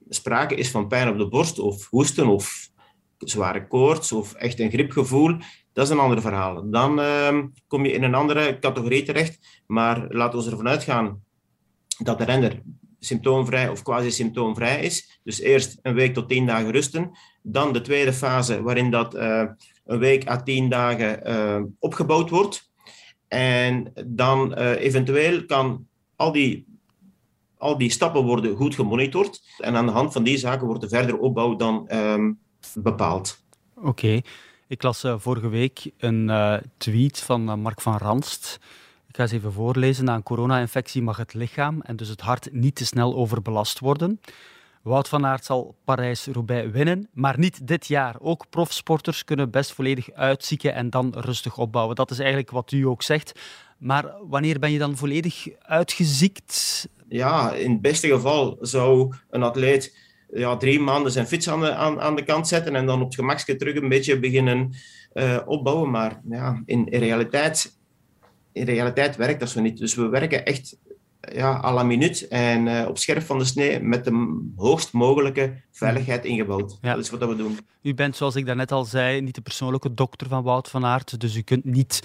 sprake is van pijn op de borst of hoesten of zware koorts of echt een griepgevoel, dat is een ander verhaal. Dan uh, kom je in een andere categorie terecht, maar laten we ervan uitgaan dat de renner symptoomvrij of quasi-symptoomvrij is. Dus eerst een week tot tien dagen rusten. Dan de tweede fase, waarin dat uh, een week à tien dagen uh, opgebouwd wordt. En dan uh, eventueel kan al die, al die stappen worden goed gemonitord. En aan de hand van die zaken wordt de verdere opbouw dan um, bepaald. Oké. Ik las uh, vorige week een tweet van Mark van Ranst. Ik ga eens even voorlezen. Na een corona-infectie mag het lichaam en dus het hart niet te snel overbelast worden. Wout van Aert zal Parijs-Roubaix winnen, maar niet dit jaar. Ook profsporters kunnen best volledig uitzieken en dan rustig opbouwen. Dat is eigenlijk wat u ook zegt. Maar wanneer ben je dan volledig uitgeziekt? Ja, in het beste geval zou een atleet ja, drie maanden zijn fiets aan de, aan, de kant zetten en dan op het gemakje terug een beetje beginnen uh, opbouwen. Maar ja, in, realiteit, in realiteit werkt dat zo niet. Dus we werken echt ja, à la minuut en uh, op scherp van de snee met de hoogst mogelijke veiligheid ingebouwd. Ja. Dat is wat we doen. U bent, zoals ik daarnet al zei, niet de persoonlijke dokter van Wout van Aert, dus u kunt niet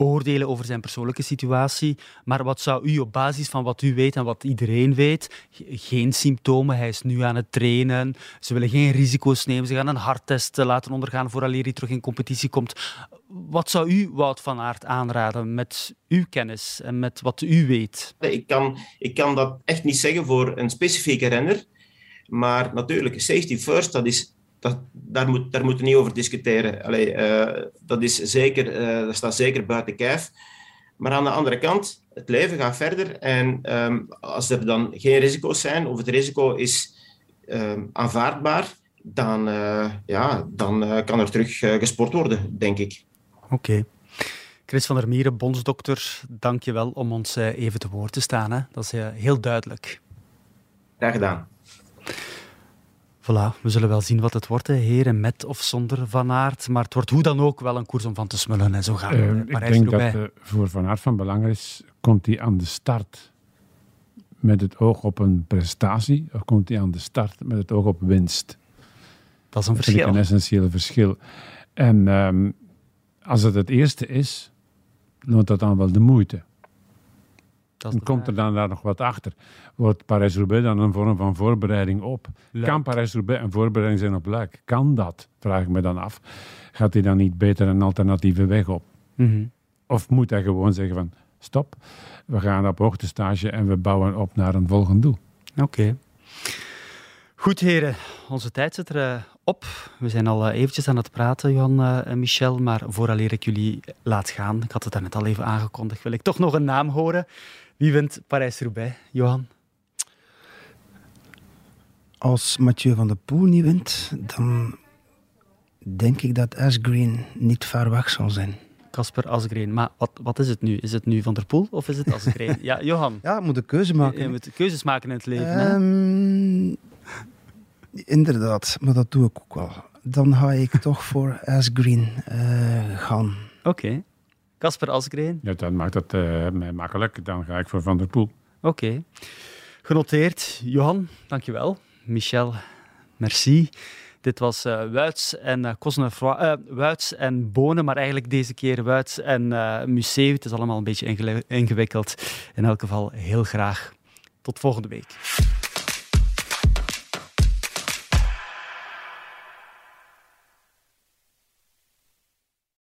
oordelen over zijn persoonlijke situatie. Maar wat zou u op basis van wat u weet en wat iedereen weet, geen symptomen, hij is nu aan het trainen, ze willen geen risico's nemen, ze gaan een harttest laten ondergaan vooraleer hij terug in competitie komt. Wat zou u, Wout van Aert, aanraden met uw kennis en met wat u weet? Ik kan, ik kan dat echt niet zeggen voor een specifieke renner. Maar natuurlijk, safety first, dat is dat, daar, moet, daar moeten we niet over discussiëren. Allee, uh, dat, is zeker, uh, dat staat zeker buiten kijf. Maar aan de andere kant, het leven gaat verder. En um, als er dan geen risico's zijn, of het risico is um, aanvaardbaar, dan, uh, ja, dan kan er terug gesport worden, denk ik. Oké. Okay. Chris van der Mieren, bondsdokter, dank je wel om ons even te woord te staan. Hè? Dat is heel duidelijk. Graag gedaan. Voilà, we zullen wel zien wat het wordt, hè. heren met of zonder Van Aert. Maar het wordt hoe dan ook wel een koers om van te smullen. En zo gaan we. Uh, ik denk dat uh, voor Van Aert van belang is, komt hij aan de start met het oog op een prestatie, of komt hij aan de start met het oog op winst? Dat is een verschil. Dat is een essentieel verschil. En um, als het het eerste is, loont dat dan wel de moeite. Dan komt er dan daar nog wat achter. Wordt Parijs-Roubaix dan een vorm van voorbereiding op? Kan Parijs-Roubaix een voorbereiding zijn op Luik? Kan dat? Vraag ik me dan af. Gaat hij dan niet beter een alternatieve weg op? Mhm. Of moet hij gewoon zeggen van stop, we gaan op hoogtestage en we bouwen op naar een volgend doel? Oké. Goed, heren. Onze tijd zit er uh, op. We zijn al uh, eventjes aan het praten, Johan uh, en Michel. Maar vooraleer ik jullie laat gaan, ik had het net al even aangekondigd, wil ik toch nog een naam horen. Wie wint Parijs-Roubaix, Johan? Als Mathieu van der Poel niet wint, dan denk ik dat Asgreen niet ver weg zal zijn. Casper Asgreen. Maar wat, wat is het nu? Is het nu Van der Poel of is het Asgreen? ja, Johan. Ja, je moet een keuze maken. Je, moet keuzes maken in het leven. Um, inderdaad, maar dat doe ik ook wel. Dan ga ik toch voor Asgreen uh, gaan. Oké. Casper Asgreen? Ja, dan maakt dat uh, mij makkelijk. Dan ga ik voor Van der Poel. Oké. Genoteerd. Johan, dankjewel. Michel, merci. Dit was uh, Wuits en uh, Wuits en Bonen, maar eigenlijk deze keer Wuits en uh, Museum. Het is allemaal een beetje ingewikkeld. In elk geval heel graag. Tot volgende week.